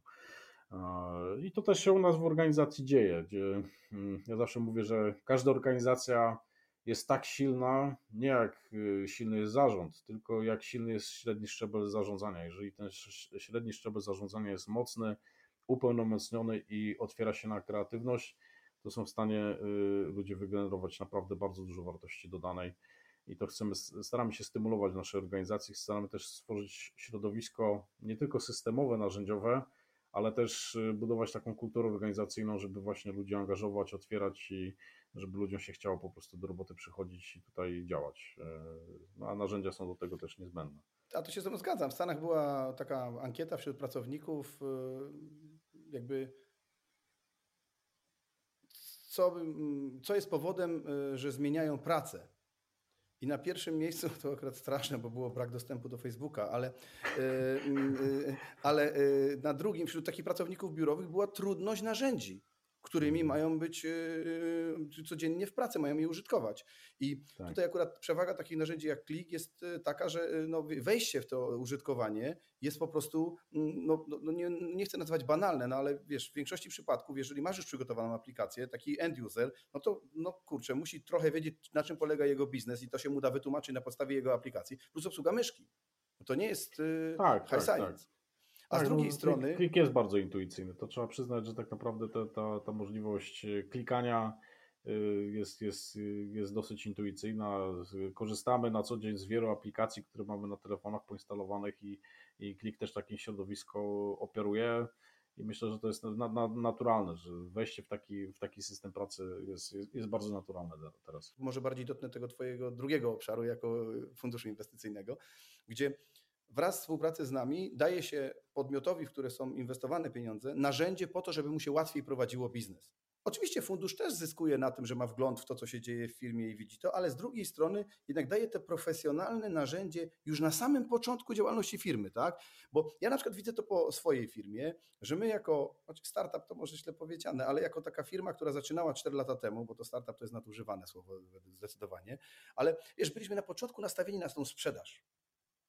I to też się u nas w organizacji dzieje, gdzie mm, ja zawsze mówię, że każda organizacja jest tak silna, nie jak y, silny jest zarząd, tylko jak silny jest średni szczebel zarządzania. Jeżeli ten średni szczebel zarządzania jest mocny, upełnomocniony i otwiera się na kreatywność, to są w stanie y, ludzie wygenerować naprawdę bardzo dużo wartości dodanej. I to chcemy, staramy się stymulować w naszej organizacji, staramy też stworzyć środowisko nie tylko systemowe, narzędziowe, ale też y, budować taką kulturę organizacyjną, żeby właśnie ludzi angażować, otwierać i żeby ludziom się chciało po prostu do roboty przychodzić i tutaj działać. E, no, a narzędzia są do tego też niezbędne. A to się z tym zgadzam. W Stanach była taka ankieta wśród pracowników, y, jakby co, co jest powodem, y, że zmieniają pracę. I na pierwszym miejscu, to akurat straszne, bo było brak dostępu do Facebooka, ale, y, y, ale na drugim wśród takich pracowników biurowych była trudność narzędzi. Którymi mają być yy, codziennie w pracy, mają je użytkować. I tak. tutaj akurat przewaga takich narzędzi jak Klik jest y, taka, że no, wejście w to użytkowanie jest po prostu, mm, no, no, no, nie, nie chcę nazywać banalne, no ale wiesz, w większości przypadków, jeżeli masz już przygotowaną aplikację, taki end user, no to no kurczę, musi trochę wiedzieć, na czym polega jego biznes i to się mu da wytłumaczyć na podstawie jego aplikacji, plus obsługa myszki. To nie jest yy, tak, high tak, science. Tak. A tak, z drugiej no, strony. Klik, klik, jest bardzo intuicyjny. To trzeba przyznać, że tak naprawdę ta, ta, ta możliwość e, klikania e, jest, jest, jest dosyć intuicyjna. Korzystamy na co dzień z wielu aplikacji, które mamy na telefonach poinstalowanych i, i klik też takie środowisko operuje. I myślę, że to jest na, na, naturalne, że wejście w taki, w taki system pracy jest, jest, jest, bardzo naturalne teraz. Może bardziej dotknę tego Twojego drugiego obszaru jako funduszu inwestycyjnego, gdzie wraz z współpracy z nami daje się podmiotowi, w które są inwestowane pieniądze, narzędzie po to, żeby mu się łatwiej prowadziło biznes. Oczywiście fundusz też zyskuje na tym, że ma wgląd w to, co się dzieje w firmie i widzi to, ale z drugiej strony jednak daje te profesjonalne narzędzie już na samym początku działalności firmy, tak? Bo ja na przykład widzę to po swojej firmie, że my jako, znaczy startup to może źle powiedziane, ale jako taka firma, która zaczynała 4 lata temu, bo to startup to jest nadużywane słowo zdecydowanie, ale wiesz, byliśmy na początku nastawieni na tą sprzedaż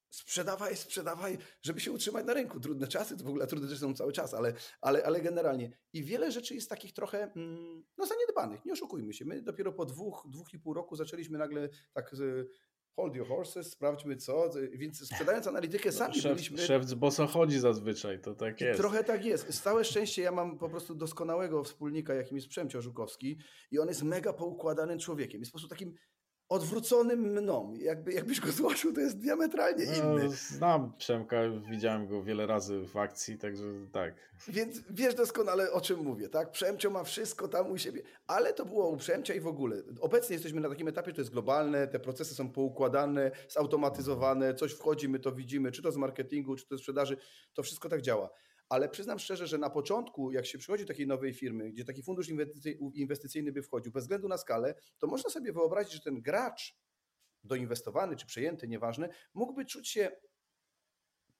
sprzedawaj, sprzedawaj, żeby się utrzymać na rynku. Trudne czasy, to w ogóle trudne rzeczy są cały czas, ale, ale, ale generalnie. I wiele rzeczy jest takich trochę mm, no, zaniedbanych, nie oszukujmy się. My dopiero po dwóch, dwóch i pół roku zaczęliśmy nagle tak hold your horses, sprawdźmy co, więc sprzedając analitykę sami no, szef, byliśmy... Szef z boso chodzi zazwyczaj, to tak jest. Trochę tak jest. Całe szczęście ja mam po prostu doskonałego wspólnika, jakim jest Przemcio Żukowski i on jest mega poukładanym człowiekiem. Jest po prostu takim odwróconym mną. Jakby, jakbyś go zobaczył, to jest diametralnie no, inny. No, znam Przemka, widziałem go wiele razy w akcji, także tak. Więc wiesz doskonale, o czym mówię, tak? Przemcio ma wszystko tam u siebie, ale to było u Przemcia i w ogóle. Obecnie jesteśmy na takim etapie, to jest globalne, te procesy są poukładane, zautomatyzowane, coś wchodzi, my to widzimy, czy to z marketingu, czy to z sprzedaży, to wszystko tak działa ale przyznam szczerze, że na początku, jak się przychodzi do takiej nowej firmy, gdzie taki fundusz inwestycyjny by wchodził, bez względu na skalę, to można sobie wyobrazić, że ten gracz doinwestowany czy przejęty, nieważne, mógłby czuć się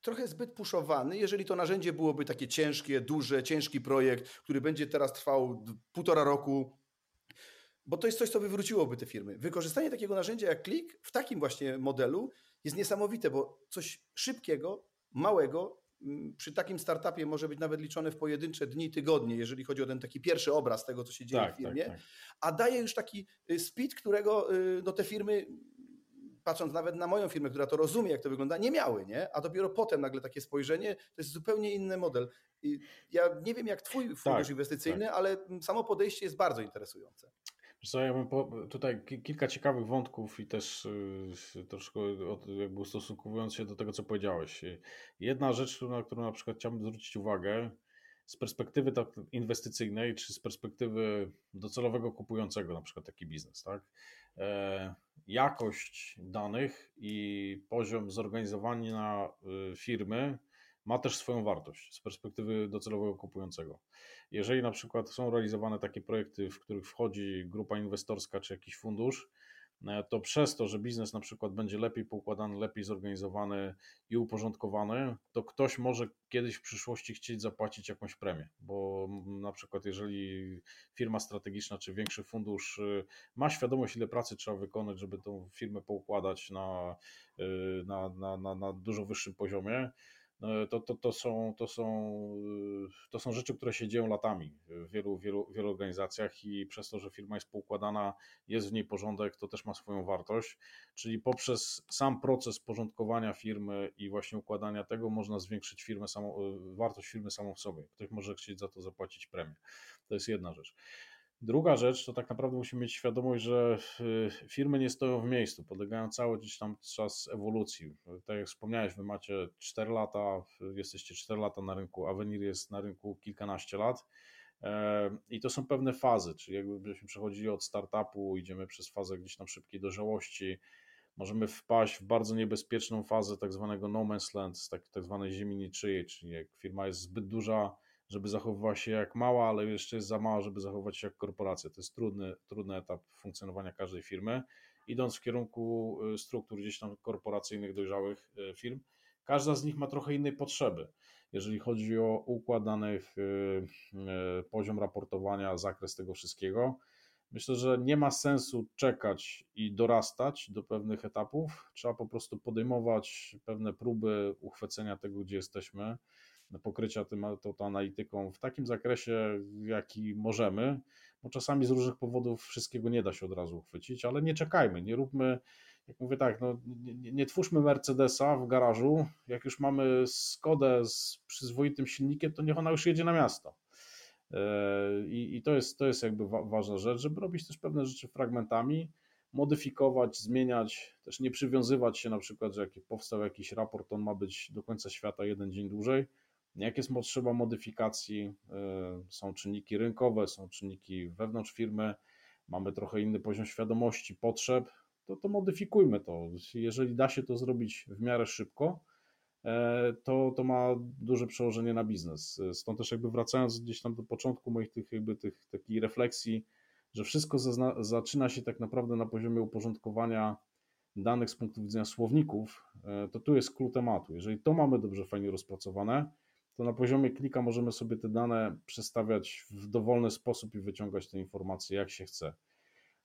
trochę zbyt puszowany, jeżeli to narzędzie byłoby takie ciężkie, duże, ciężki projekt, który będzie teraz trwał półtora roku, bo to jest coś, co wywróciłoby te firmy. Wykorzystanie takiego narzędzia jak Klik w takim właśnie modelu jest niesamowite, bo coś szybkiego, małego przy takim startupie może być nawet liczone w pojedyncze dni, tygodnie, jeżeli chodzi o ten taki pierwszy obraz tego, co się dzieje tak, w firmie, tak, tak. a daje już taki y, speed, którego y, no, te firmy patrząc nawet na moją firmę, która to rozumie, jak to wygląda, nie miały, nie? A dopiero potem nagle takie spojrzenie, to jest zupełnie inny model. I ja nie wiem, jak twój fundusz tak, inwestycyjny, tak. ale samo podejście jest bardzo interesujące. Co, ja bym po, tutaj kilka ciekawych wątków i też y, troszkę jakby ustosunkowując się do tego, co powiedziałeś. Jedna rzecz, na którą na przykład chciałbym zwrócić uwagę, z perspektywy tak inwestycyjnej, czy z perspektywy docelowego kupującego na przykład taki biznes, tak? E, jakość danych i poziom zorganizowania y, firmy ma też swoją wartość z perspektywy docelowego kupującego. Jeżeli na przykład są realizowane takie projekty, w których wchodzi grupa inwestorska czy jakiś fundusz, e, to przez to, że biznes na przykład będzie lepiej poukładany, lepiej zorganizowany i uporządkowany, to ktoś może kiedyś w przyszłości chcieć zapłacić jakąś premię, bo na przykład jeżeli firma strategiczna czy większy fundusz y, ma świadomość, ile pracy trzeba wykonać, żeby tą firmę poukładać na, y, na, na, na, na dużo wyższym poziomie, to, to, to, są, to, są, y, to są rzeczy, które się dzieją latami w wielu, wielu, wielu organizacjach i przez to, że firma jest poukładana, jest w niej porządek, to też ma swoją wartość. Czyli poprzez sam proces porządkowania firmy i właśnie układania tego można zwiększyć firmę y, wartość firmy samą w sobie. Ktoś może chcieć za to zapłacić premię. To jest jedna rzecz. Druga rzecz to tak naprawdę musimy mieć świadomość, że y, firmy nie stoją w miejscu, podlegają cały gdzieś tam czas ewolucji. Tak jak wspomniałeś, wy macie 4 lata, jesteście 4 lata na rynku, Avenir jest na rynku kilkanaście lat. E, I to są pewne fazy, czyli jakbyśmy przechodzili od startupu, idziemy przez fazę gdzieś tam szybkiej dojrzałości, możemy wpaść w bardzo niebezpieczną fazę tak zwanego no man's land, tak, tak zwanej ziemi niczyjej, czyli jak firma jest zbyt duża, żeby zachowywała się jak mała, ale jeszcze jest za mała, żeby zachować się jak korporacja. To jest trudny, trudny etap funkcjonowania każdej firmy. Idąc w kierunku y, struktur gdzieś tam korporacyjnych, dojrzałych y, firm, każda z nich ma trochę innej potrzeby. jeżeli chodzi o układ danych, poziom raportowania, zakres tego wszystkiego. Myślę, że nie ma sensu czekać i dorastać do pewnych etapów. Trzeba po prostu podejmować pewne próby uchwycenia tego, gdzie jesteśmy, pokrycia tym, analityką w takim zakresie, jaki możemy, bo czasami z różnych powodów wszystkiego nie da się od razu uchwycić, ale nie czekajmy, nie róbmy, jak mówię tak, no, nie, nie twórzmy Mercedesa w garażu, jak już mamy Skodę z przyzwoitym silnikiem, to niech ona już jedzie na miasto E, I, I, to, jest, to jest jakby wa ważna rzecz, żeby robić też pewne rzeczy fragmentami, modyfikować, zmieniać, też nie przywiązywać się na przykład, że jak powstał jakiś raport, on ma być do końca świata jeden dzień dłużej. Jak jest potrzeba modyfikacji, e, są czynniki rynkowe, są czynniki wewnątrz firmy, mamy trochę inny poziom świadomości, potrzeb, to, to modyfikujmy to. Jeżeli da się to zrobić w miarę szybko, E, to, to ma duże przełożenie na biznes. Stąd też jakby wracając gdzieś tam do początku moich tych jakby tych takich refleksji, że wszystko zazna- zaczyna się tak naprawdę na poziomie uporządkowania danych z punktu widzenia słowników, e, to tu jest klucz tematu. Jeżeli to mamy dobrze, fajnie rozpracowane, to na poziomie klika możemy sobie te dane przestawiać w dowolny sposób i wyciągać te informacje jak się chce.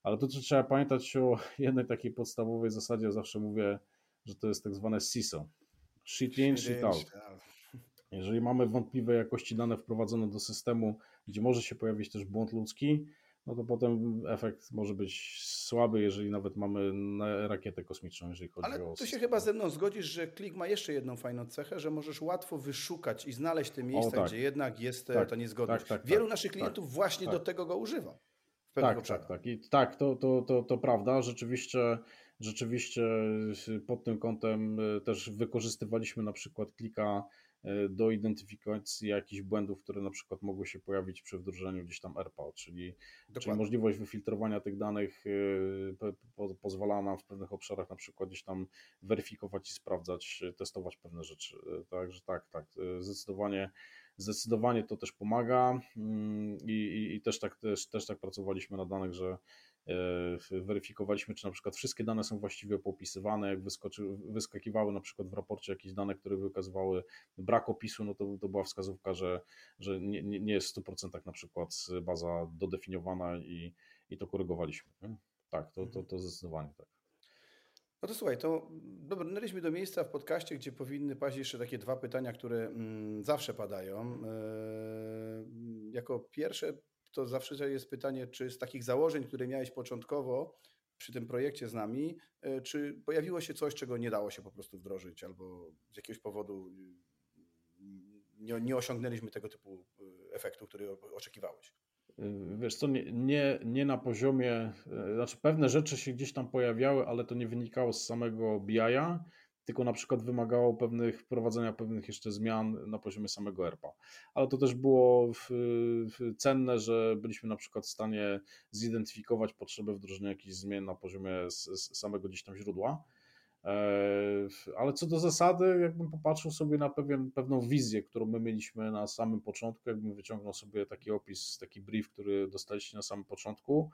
Ale to, co trzeba pamiętać o jednej takiej podstawowej zasadzie, ja zawsze mówię, że to jest tak zwane CISO, Shit in, shit out. Jeżeli mamy wątpliwe jakości dane wprowadzone do systemu, gdzie może się pojawić też błąd ludzki, no to potem efekt może być słaby, jeżeli nawet mamy rakietę kosmiczną, jeżeli chodzi Ale o. Ale tu się chyba ze mną zgodzisz, że klik ma jeszcze jedną fajną cechę, że możesz łatwo wyszukać i znaleźć te miejsca, tak. gdzie jednak jest tak, ta niezgodność. Tak, tak Wielu tak. naszych klientów tak. właśnie do tego go używa. Tak, tak, tak. I tak, to, to, to, to prawda. Rzeczywiście rzeczywiście pod tym kątem e, też wykorzystywaliśmy na przykład klika e, do identyfikacji jakichś błędów, które na przykład mogły się pojawić przy wdrożeniu gdzieś tam RPA, czyli, czyli możliwość wyfiltrowania tych danych e, po, pozwala nam w pewnych obszarach na przykład gdzieś tam weryfikować i sprawdzać, testować pewne rzeczy. Także tak, tak, zdecydowanie zdecydowanie to też pomaga mm, i, i, i też, tak, też, też tak pracowaliśmy na danych, że E, weryfikowaliśmy, czy na przykład wszystkie dane są właściwie popisywane. Jak wyskoczy, wyskakiwały na przykład w raporcie jakieś dane, które wykazywały brak opisu, no to, to była wskazówka, że, że nie, nie jest w 100% na przykład baza dodefiniowana i, i to korygowaliśmy. Nie? Tak, to, to, mhm. to zdecydowanie tak. No to słuchaj, to dobrnęliśmy do miejsca w podcaście, gdzie powinny paść jeszcze takie dwa pytania, które mm, zawsze padają. Yy, jako pierwsze to zawsze jest pytanie, czy z takich założeń, które miałeś początkowo przy tym projekcie z nami, e, czy pojawiło się coś, czego nie dało się po prostu wdrożyć, albo z jakiegoś powodu y, nie, nie osiągnęliśmy tego typu y, efektu, który oczekiwałeś? Y, wiesz co, nie, nie, nie na poziomie, znaczy pewne rzeczy się gdzieś tam pojawiały, ale to nie wynikało z samego BI-a, tylko na przykład wymagało pewnych wprowadzenia pewnych jeszcze zmian na poziomie samego ERPA. Ale to też było w, w cenne, że byliśmy na przykład w stanie zidentyfikować potrzebę wdrożenia jakichś zmian na poziomie z, z samego gdzieś tam źródła. E, ale co do zasady, jakbym popatrzył sobie na pewien, pewną wizję, którą my mieliśmy na samym początku, jakbym wyciągnął sobie taki opis, taki brief, który dostaliście na samym początku,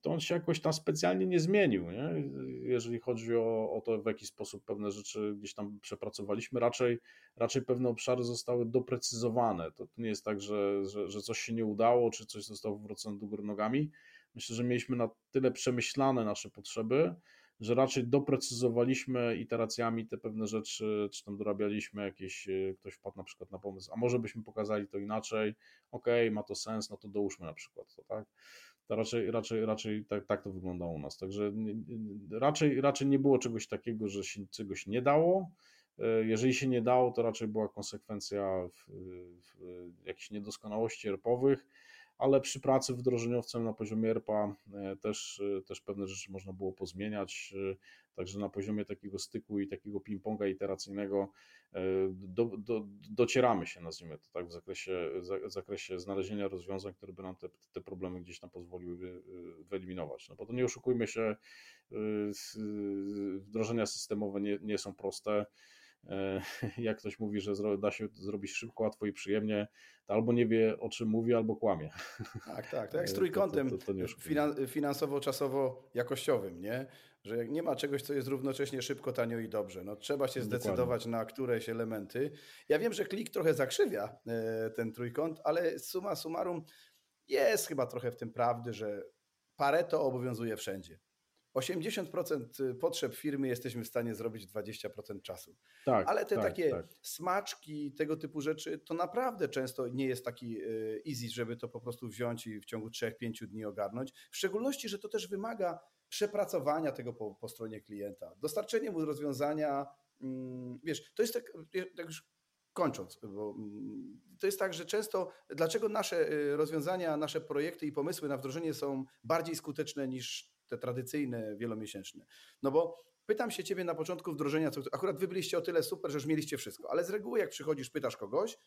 to on się jakoś tam specjalnie nie zmienił, nie? jeżeli chodzi o, o to, w jaki sposób pewne rzeczy gdzieś tam przepracowaliśmy. Raczej, raczej pewne obszary zostały doprecyzowane. To, nie jest tak, że, że, że coś się nie udało, czy coś zostało wywrócone do góry nogami. Myślę, że mieliśmy na tyle przemyślane nasze potrzeby, że raczej doprecyzowaliśmy iteracjami te pewne rzeczy, czy tam dorabialiśmy jakieś, ktoś wpadł na przykład na pomysł, a może byśmy pokazali to inaczej, ok, ma to sens, no to dołóżmy na przykład to, tak? To raczej, raczej, raczej tak, tak to wyglądało u nas. Także raczej, raczej nie było czegoś takiego, że się czegoś nie dało. E, jeżeli się nie dało, to raczej była konsekwencja w, w jakichś niedoskonałości erpowych ale przy pracy wdrożeniowcem na poziomie ERPA e, też, e, też pewne rzeczy można było pozmieniać, e, także na poziomie takiego styku i takiego ping-ponga iteracyjnego do, do, docieramy się, nazwijmy to tak, w zakresie, w zakresie znalezienia rozwiązań, które by nam te, te problemy gdzieś tam pozwoliły wyeliminować. No bo to nie oszukujmy się, wdrożenia systemowe nie, nie są proste, jak ktoś mówi, że da się zrobić szybko, łatwo i przyjemnie, to albo nie wie o czym mówi, albo kłamie. Tak, tak. To jak z trójkątem finansowo-czasowo-jakościowym, nie? Że nie ma czegoś, co jest równocześnie szybko, tanio i dobrze. No, trzeba się zdecydować Dokładnie. na któreś elementy. Ja wiem, że klik trochę zakrzywia ten trójkąt, ale suma summarum jest chyba trochę w tym prawdy, że Pareto obowiązuje wszędzie. 80% potrzeb firmy jesteśmy w stanie zrobić 20% czasu. Tak, Ale te tak, takie tak. smaczki, tego typu rzeczy, to naprawdę często nie jest taki e, easy, żeby to po prostu wziąć i w ciągu 3-5 dni ogarnąć. W szczególności, że to też wymaga przepracowania tego po, po stronie klienta, dostarczenie mu rozwiązania. Mm, wiesz, to jest tak, tak już kończąc, bo mm, to jest tak, że często dlaczego nasze y, rozwiązania, nasze projekty i pomysły na wdrożenie są bardziej skuteczne niż te tradycyjne, wielomiesięczne? No bo pytam się ciebie na początku wdrożenia, co akurat wy byliście o tyle super, że już mieliście wszystko, ale z reguły jak przychodzisz, pytasz kogoś,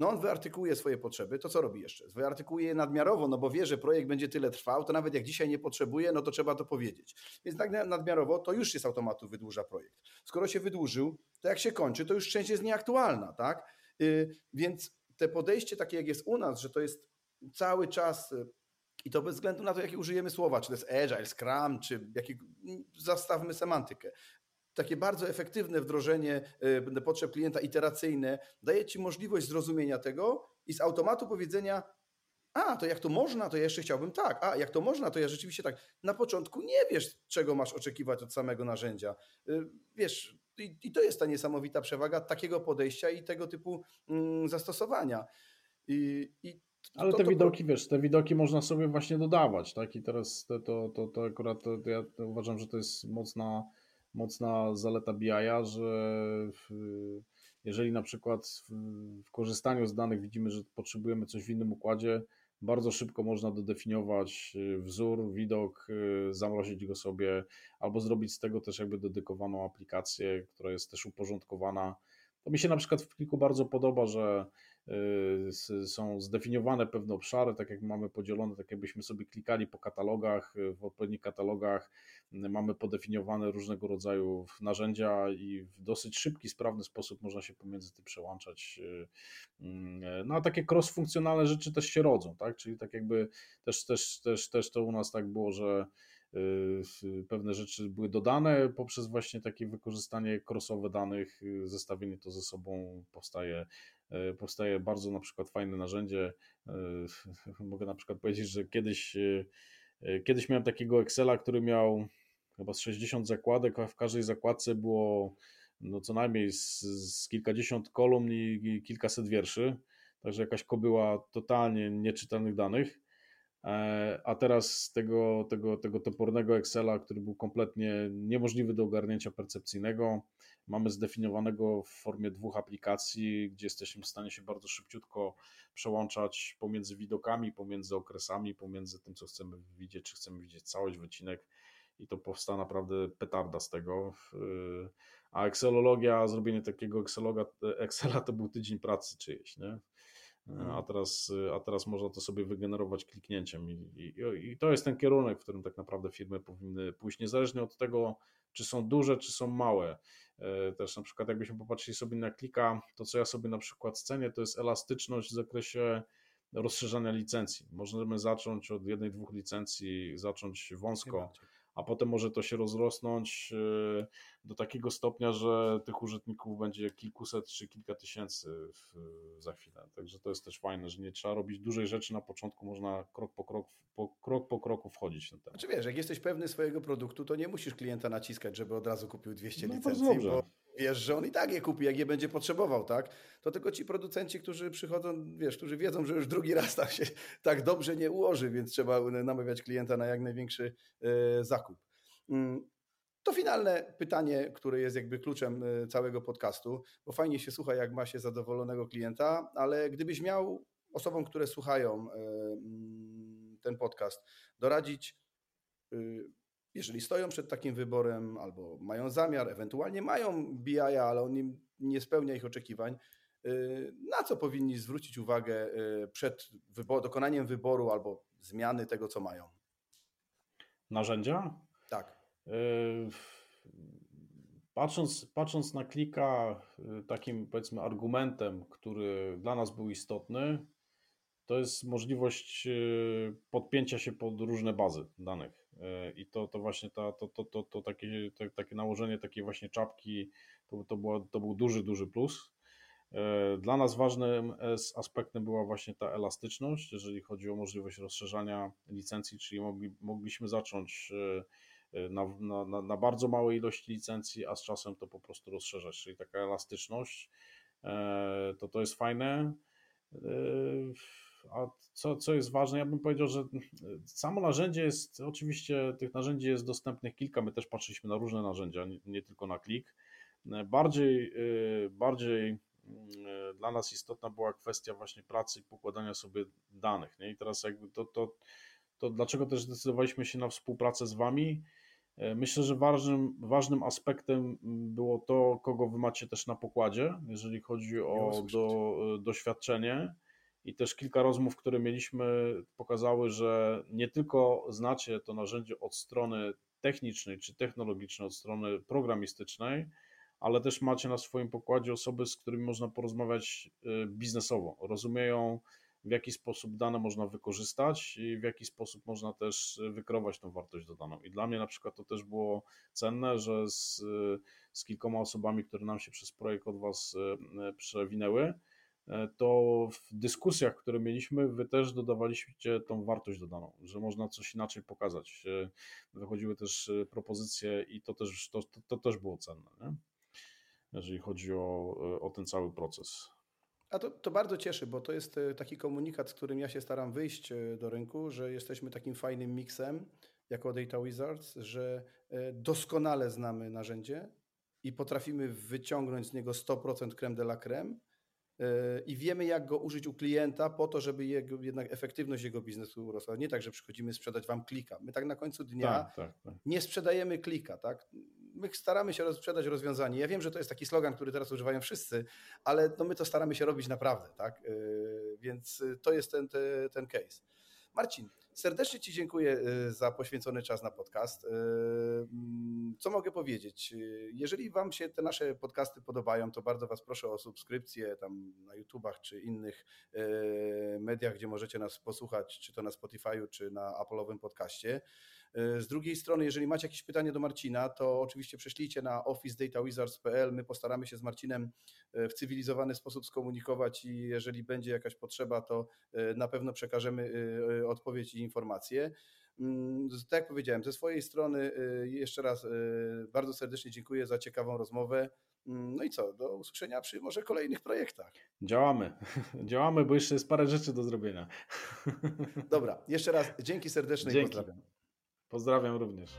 no on wyartykułuje swoje potrzeby, to co robi jeszcze? Wyartykułuje je nadmiarowo, no bo wie, że projekt będzie tyle trwał, to nawet jak dzisiaj nie potrzebuje, no to trzeba to powiedzieć. Więc tak nadmiarowo to już się z automatu wydłuża projekt. Skoro się wydłużył, to jak się kończy, to już część jest nieaktualna, tak? Yy, więc te podejście takie jak jest u nas, że to jest cały czas y, i to bez względu na to, jakie użyjemy słowa, czy to jest agile, scrum, czy jaki, zastawmy semantykę takie bardzo efektywne wdrożenie y, potrzeb klienta iteracyjne daje Ci możliwość zrozumienia tego i z automatu powiedzenia, a, to jak to można, to ja jeszcze chciałbym tak, a jak to można, to ja rzeczywiście tak. Na początku nie wiesz, czego masz oczekiwać od samego narzędzia. Y, wiesz, i, i to jest ta niesamowita przewaga takiego podejścia i tego typu mm, zastosowania. I, i ale te to, widoki, wiesz, te widoki można sobie właśnie dodawać, tak? I teraz to, to, to, to akurat ja uważam, że to jest mocna mocna zaleta BI-a, że jeżeli na przykład w korzystaniu z danych widzimy, że potrzebujemy coś w innym układzie, bardzo szybko można dodefiniować y, wzór, widok, y, zamrozić go sobie, albo zrobić z tego też jakby dedykowaną aplikację, która jest też uporządkowana. To mi się na przykład w pliku bardzo podoba, że są zdefiniowane pewne obszary, tak jak mamy podzielone, tak jakbyśmy sobie klikali po katalogach, y, w odpowiednich katalogach y, mamy podefiniowane różnego rodzaju narzędzia i w dosyć szybki, sprawny sposób można się pomiędzy tym przełączać. No a takie cross-funkcjonalne rzeczy też się rodzą, tak? Czyli tak jakby też, też, też, też to u nas tak było, że pewne rzeczy były dodane poprzez właśnie takie wykorzystanie crossowe danych, zestawienie to ze sobą powstaje powstaje bardzo na przykład fajne narzędzie. E, mogę na przykład powiedzieć, że kiedyś, e, kiedyś miałem takiego Excela, który miał chyba z 60 zakładek, a w każdej zakładce było no co najmniej z, z kilkadziesiąt kolumn i, kilkaset wierszy. Także jakaś kobyła totalnie nieczytelnych danych. A teraz z tego, tego, tego topornego Excela, który był kompletnie niemożliwy do ogarnięcia percepcyjnego, mamy zdefiniowanego w formie dwóch aplikacji, gdzie jesteśmy w stanie się bardzo szybciutko przełączać pomiędzy widokami, pomiędzy okresami, pomiędzy tym, co chcemy widzieć, czy chcemy widzieć całość, wycinek i to powstała naprawdę petarda z tego. A Excelologia, zrobienie takiego Excela to był tydzień pracy czyjeś, nie? Mhm. A teraz, a teraz można to sobie wygenerować kliknięciem, I, i, i to jest ten kierunek, w którym tak naprawdę firmy powinny pójść, niezależnie od tego, czy są duże, czy są małe. E, też na przykład jakbyśmy popatrzyli sobie na klika, to co ja sobie na przykład cenię, to jest elastyczność w zakresie rozszerzania licencji. Możemy zacząć od jednej, dwóch licencji, zacząć wąsko, a potem może to się rozrosnąć e, do takiego stopnia, że tych użytkowników będzie kilkuset czy kilka tysięcy w, za chwilę. Także to jest też fajne, że nie trzeba robić dużej rzeczy na początku, można krok po, krok, po, krok po kroku wchodzić w ten temat. Znaczy wiesz, jak jesteś pewny swojego produktu, to nie musisz klienta naciskać, żeby od razu kupił 200 no, licencji, bo wiesz, że on i tak je kupi, jak je będzie potrzebował, tak? To tylko ci producenci, którzy przychodzą, wiesz, którzy wiedzą, że już drugi raz tak się tak dobrze nie ułoży, więc trzeba namawiać klienta na jak największy e, zakup. Mm, to finalne pytanie, które jest jakby kluczem e, całego podcastu, bo fajnie się słucha, jak ma się zadowolonego klienta, ale gdybyś miał osobom, które słuchają e, mm, ten podcast, doradzić, y, jeżeli stoją przed takim wyborem albo mają zamiar, ewentualnie mają BI, ale on im nie spełnia ich oczekiwań, y, na co powinni zwrócić uwagę y, przed dokonaniem wyboru albo zmiany tego, co mają? Narzędzia? Tak. Yy, Patrząc, patrząc na klika, y, takim powiedzmy argumentem, który dla nas był istotny, to jest możliwość y, podpięcia się pod różne bazy danych. I to, to właśnie ta, to, to, to, to takie, to, takie nałożenie takiej właśnie czapki to, to, było, to był duży, duży plus. Dla nas ważnym aspektem była właśnie ta elastyczność, jeżeli chodzi o możliwość rozszerzania licencji, czyli mogli, mogliśmy zacząć Y, na, na, na bardzo małej ilości licencji, a z czasem to po prostu rozszerzać, czyli taka elastyczność, e, to to jest fajne. E, a co, co jest ważne, ja bym powiedział, że samo narzędzie jest, oczywiście tych narzędzi jest dostępnych kilka, my też patrzyliśmy na różne narzędzia, nie, nie tylko na klik. E, bardziej, bardziej dla nas istotna była kwestia właśnie pracy i pokładania sobie danych. Nie? I teraz jakby to, to, to dlaczego też zdecydowaliśmy się na współpracę z Wami? E, myślę, że ważnym, ważnym aspektem było to, kogo wy macie też na pokładzie, jeżeli chodzi o do, e, doświadczenie. I też kilka rozmów, które mieliśmy, pokazały, że nie tylko znacie to narzędzie od strony technicznej czy technologicznej, od strony programistycznej, ale też macie na swoim pokładzie osoby, z którymi można porozmawiać e, biznesowo. Rozumieją, w jaki sposób dane można wykorzystać i w jaki sposób można też wykrować tą wartość dodaną. I dla mnie na przykład to też było cenne, że z, z kilkoma osobami, które nam się przez projekt od Was e, przewinęły, to w dyskusjach, które mieliśmy, Wy też dodawaliście tą wartość dodaną, że można coś inaczej pokazać. E, wychodziły też propozycje i to też, to, to, to też było cenne, nie? jeżeli chodzi o, o ten cały proces. A to, to bardzo cieszy, bo to jest e, taki komunikat, z którym ja się staram wyjść e, do rynku, że jesteśmy takim fajnym miksem jako Data Wizards, że e, doskonale znamy narzędzie i potrafimy wyciągnąć z niego 100% creme de la creme i wiemy, jak go użyć u klienta po to, żeby jego, jednak efektywność jego biznesu urosła. Nie tak, że przychodzimy sprzedać wam klika. My tak na końcu dnia tak, tak, tak. nie sprzedajemy klika, tak? my staramy się sprzedać rozwiązanie. Ja wiem, że to jest taki slogan, który teraz używają wszyscy, ale no my to staramy się robić naprawdę, tak? Yy, więc to jest ten, ten case. Marcin, serdecznie Ci dziękuję yy, za poświęcony czas na podcast. Yy, mm, co mogę powiedzieć? Jeżeli Wam się te nasze podcasty podobają, to bardzo Was proszę o subskrypcję tam na YouTubach czy innych mediach, gdzie możecie nas posłuchać, czy to na Spotify'u, czy na Apple'owym podcaście. E, z drugiej strony, jeżeli macie jakieś pytanie do Marcina, to oczywiście prześlijcie na officedatawizards.pl. My postaramy się z Marcinem e, w cywilizowany sposób skomunikować i jeżeli będzie jakaś potrzeba, to e, na pewno przekażemy odpowiedź i informacje. Mm, tak jak powiedziałem, ze swojej strony jeszcze raz bardzo serdecznie dziękuję za ciekawą rozmowę. Mm, no i co, do usłyszenia przy może kolejnych projektach. Działamy, działamy, bo jeszcze jest parę rzeczy do zrobienia. Dobra, jeszcze raz dzięki serdeczne dzięki. i pozdrawiam. Pozdrawiam również.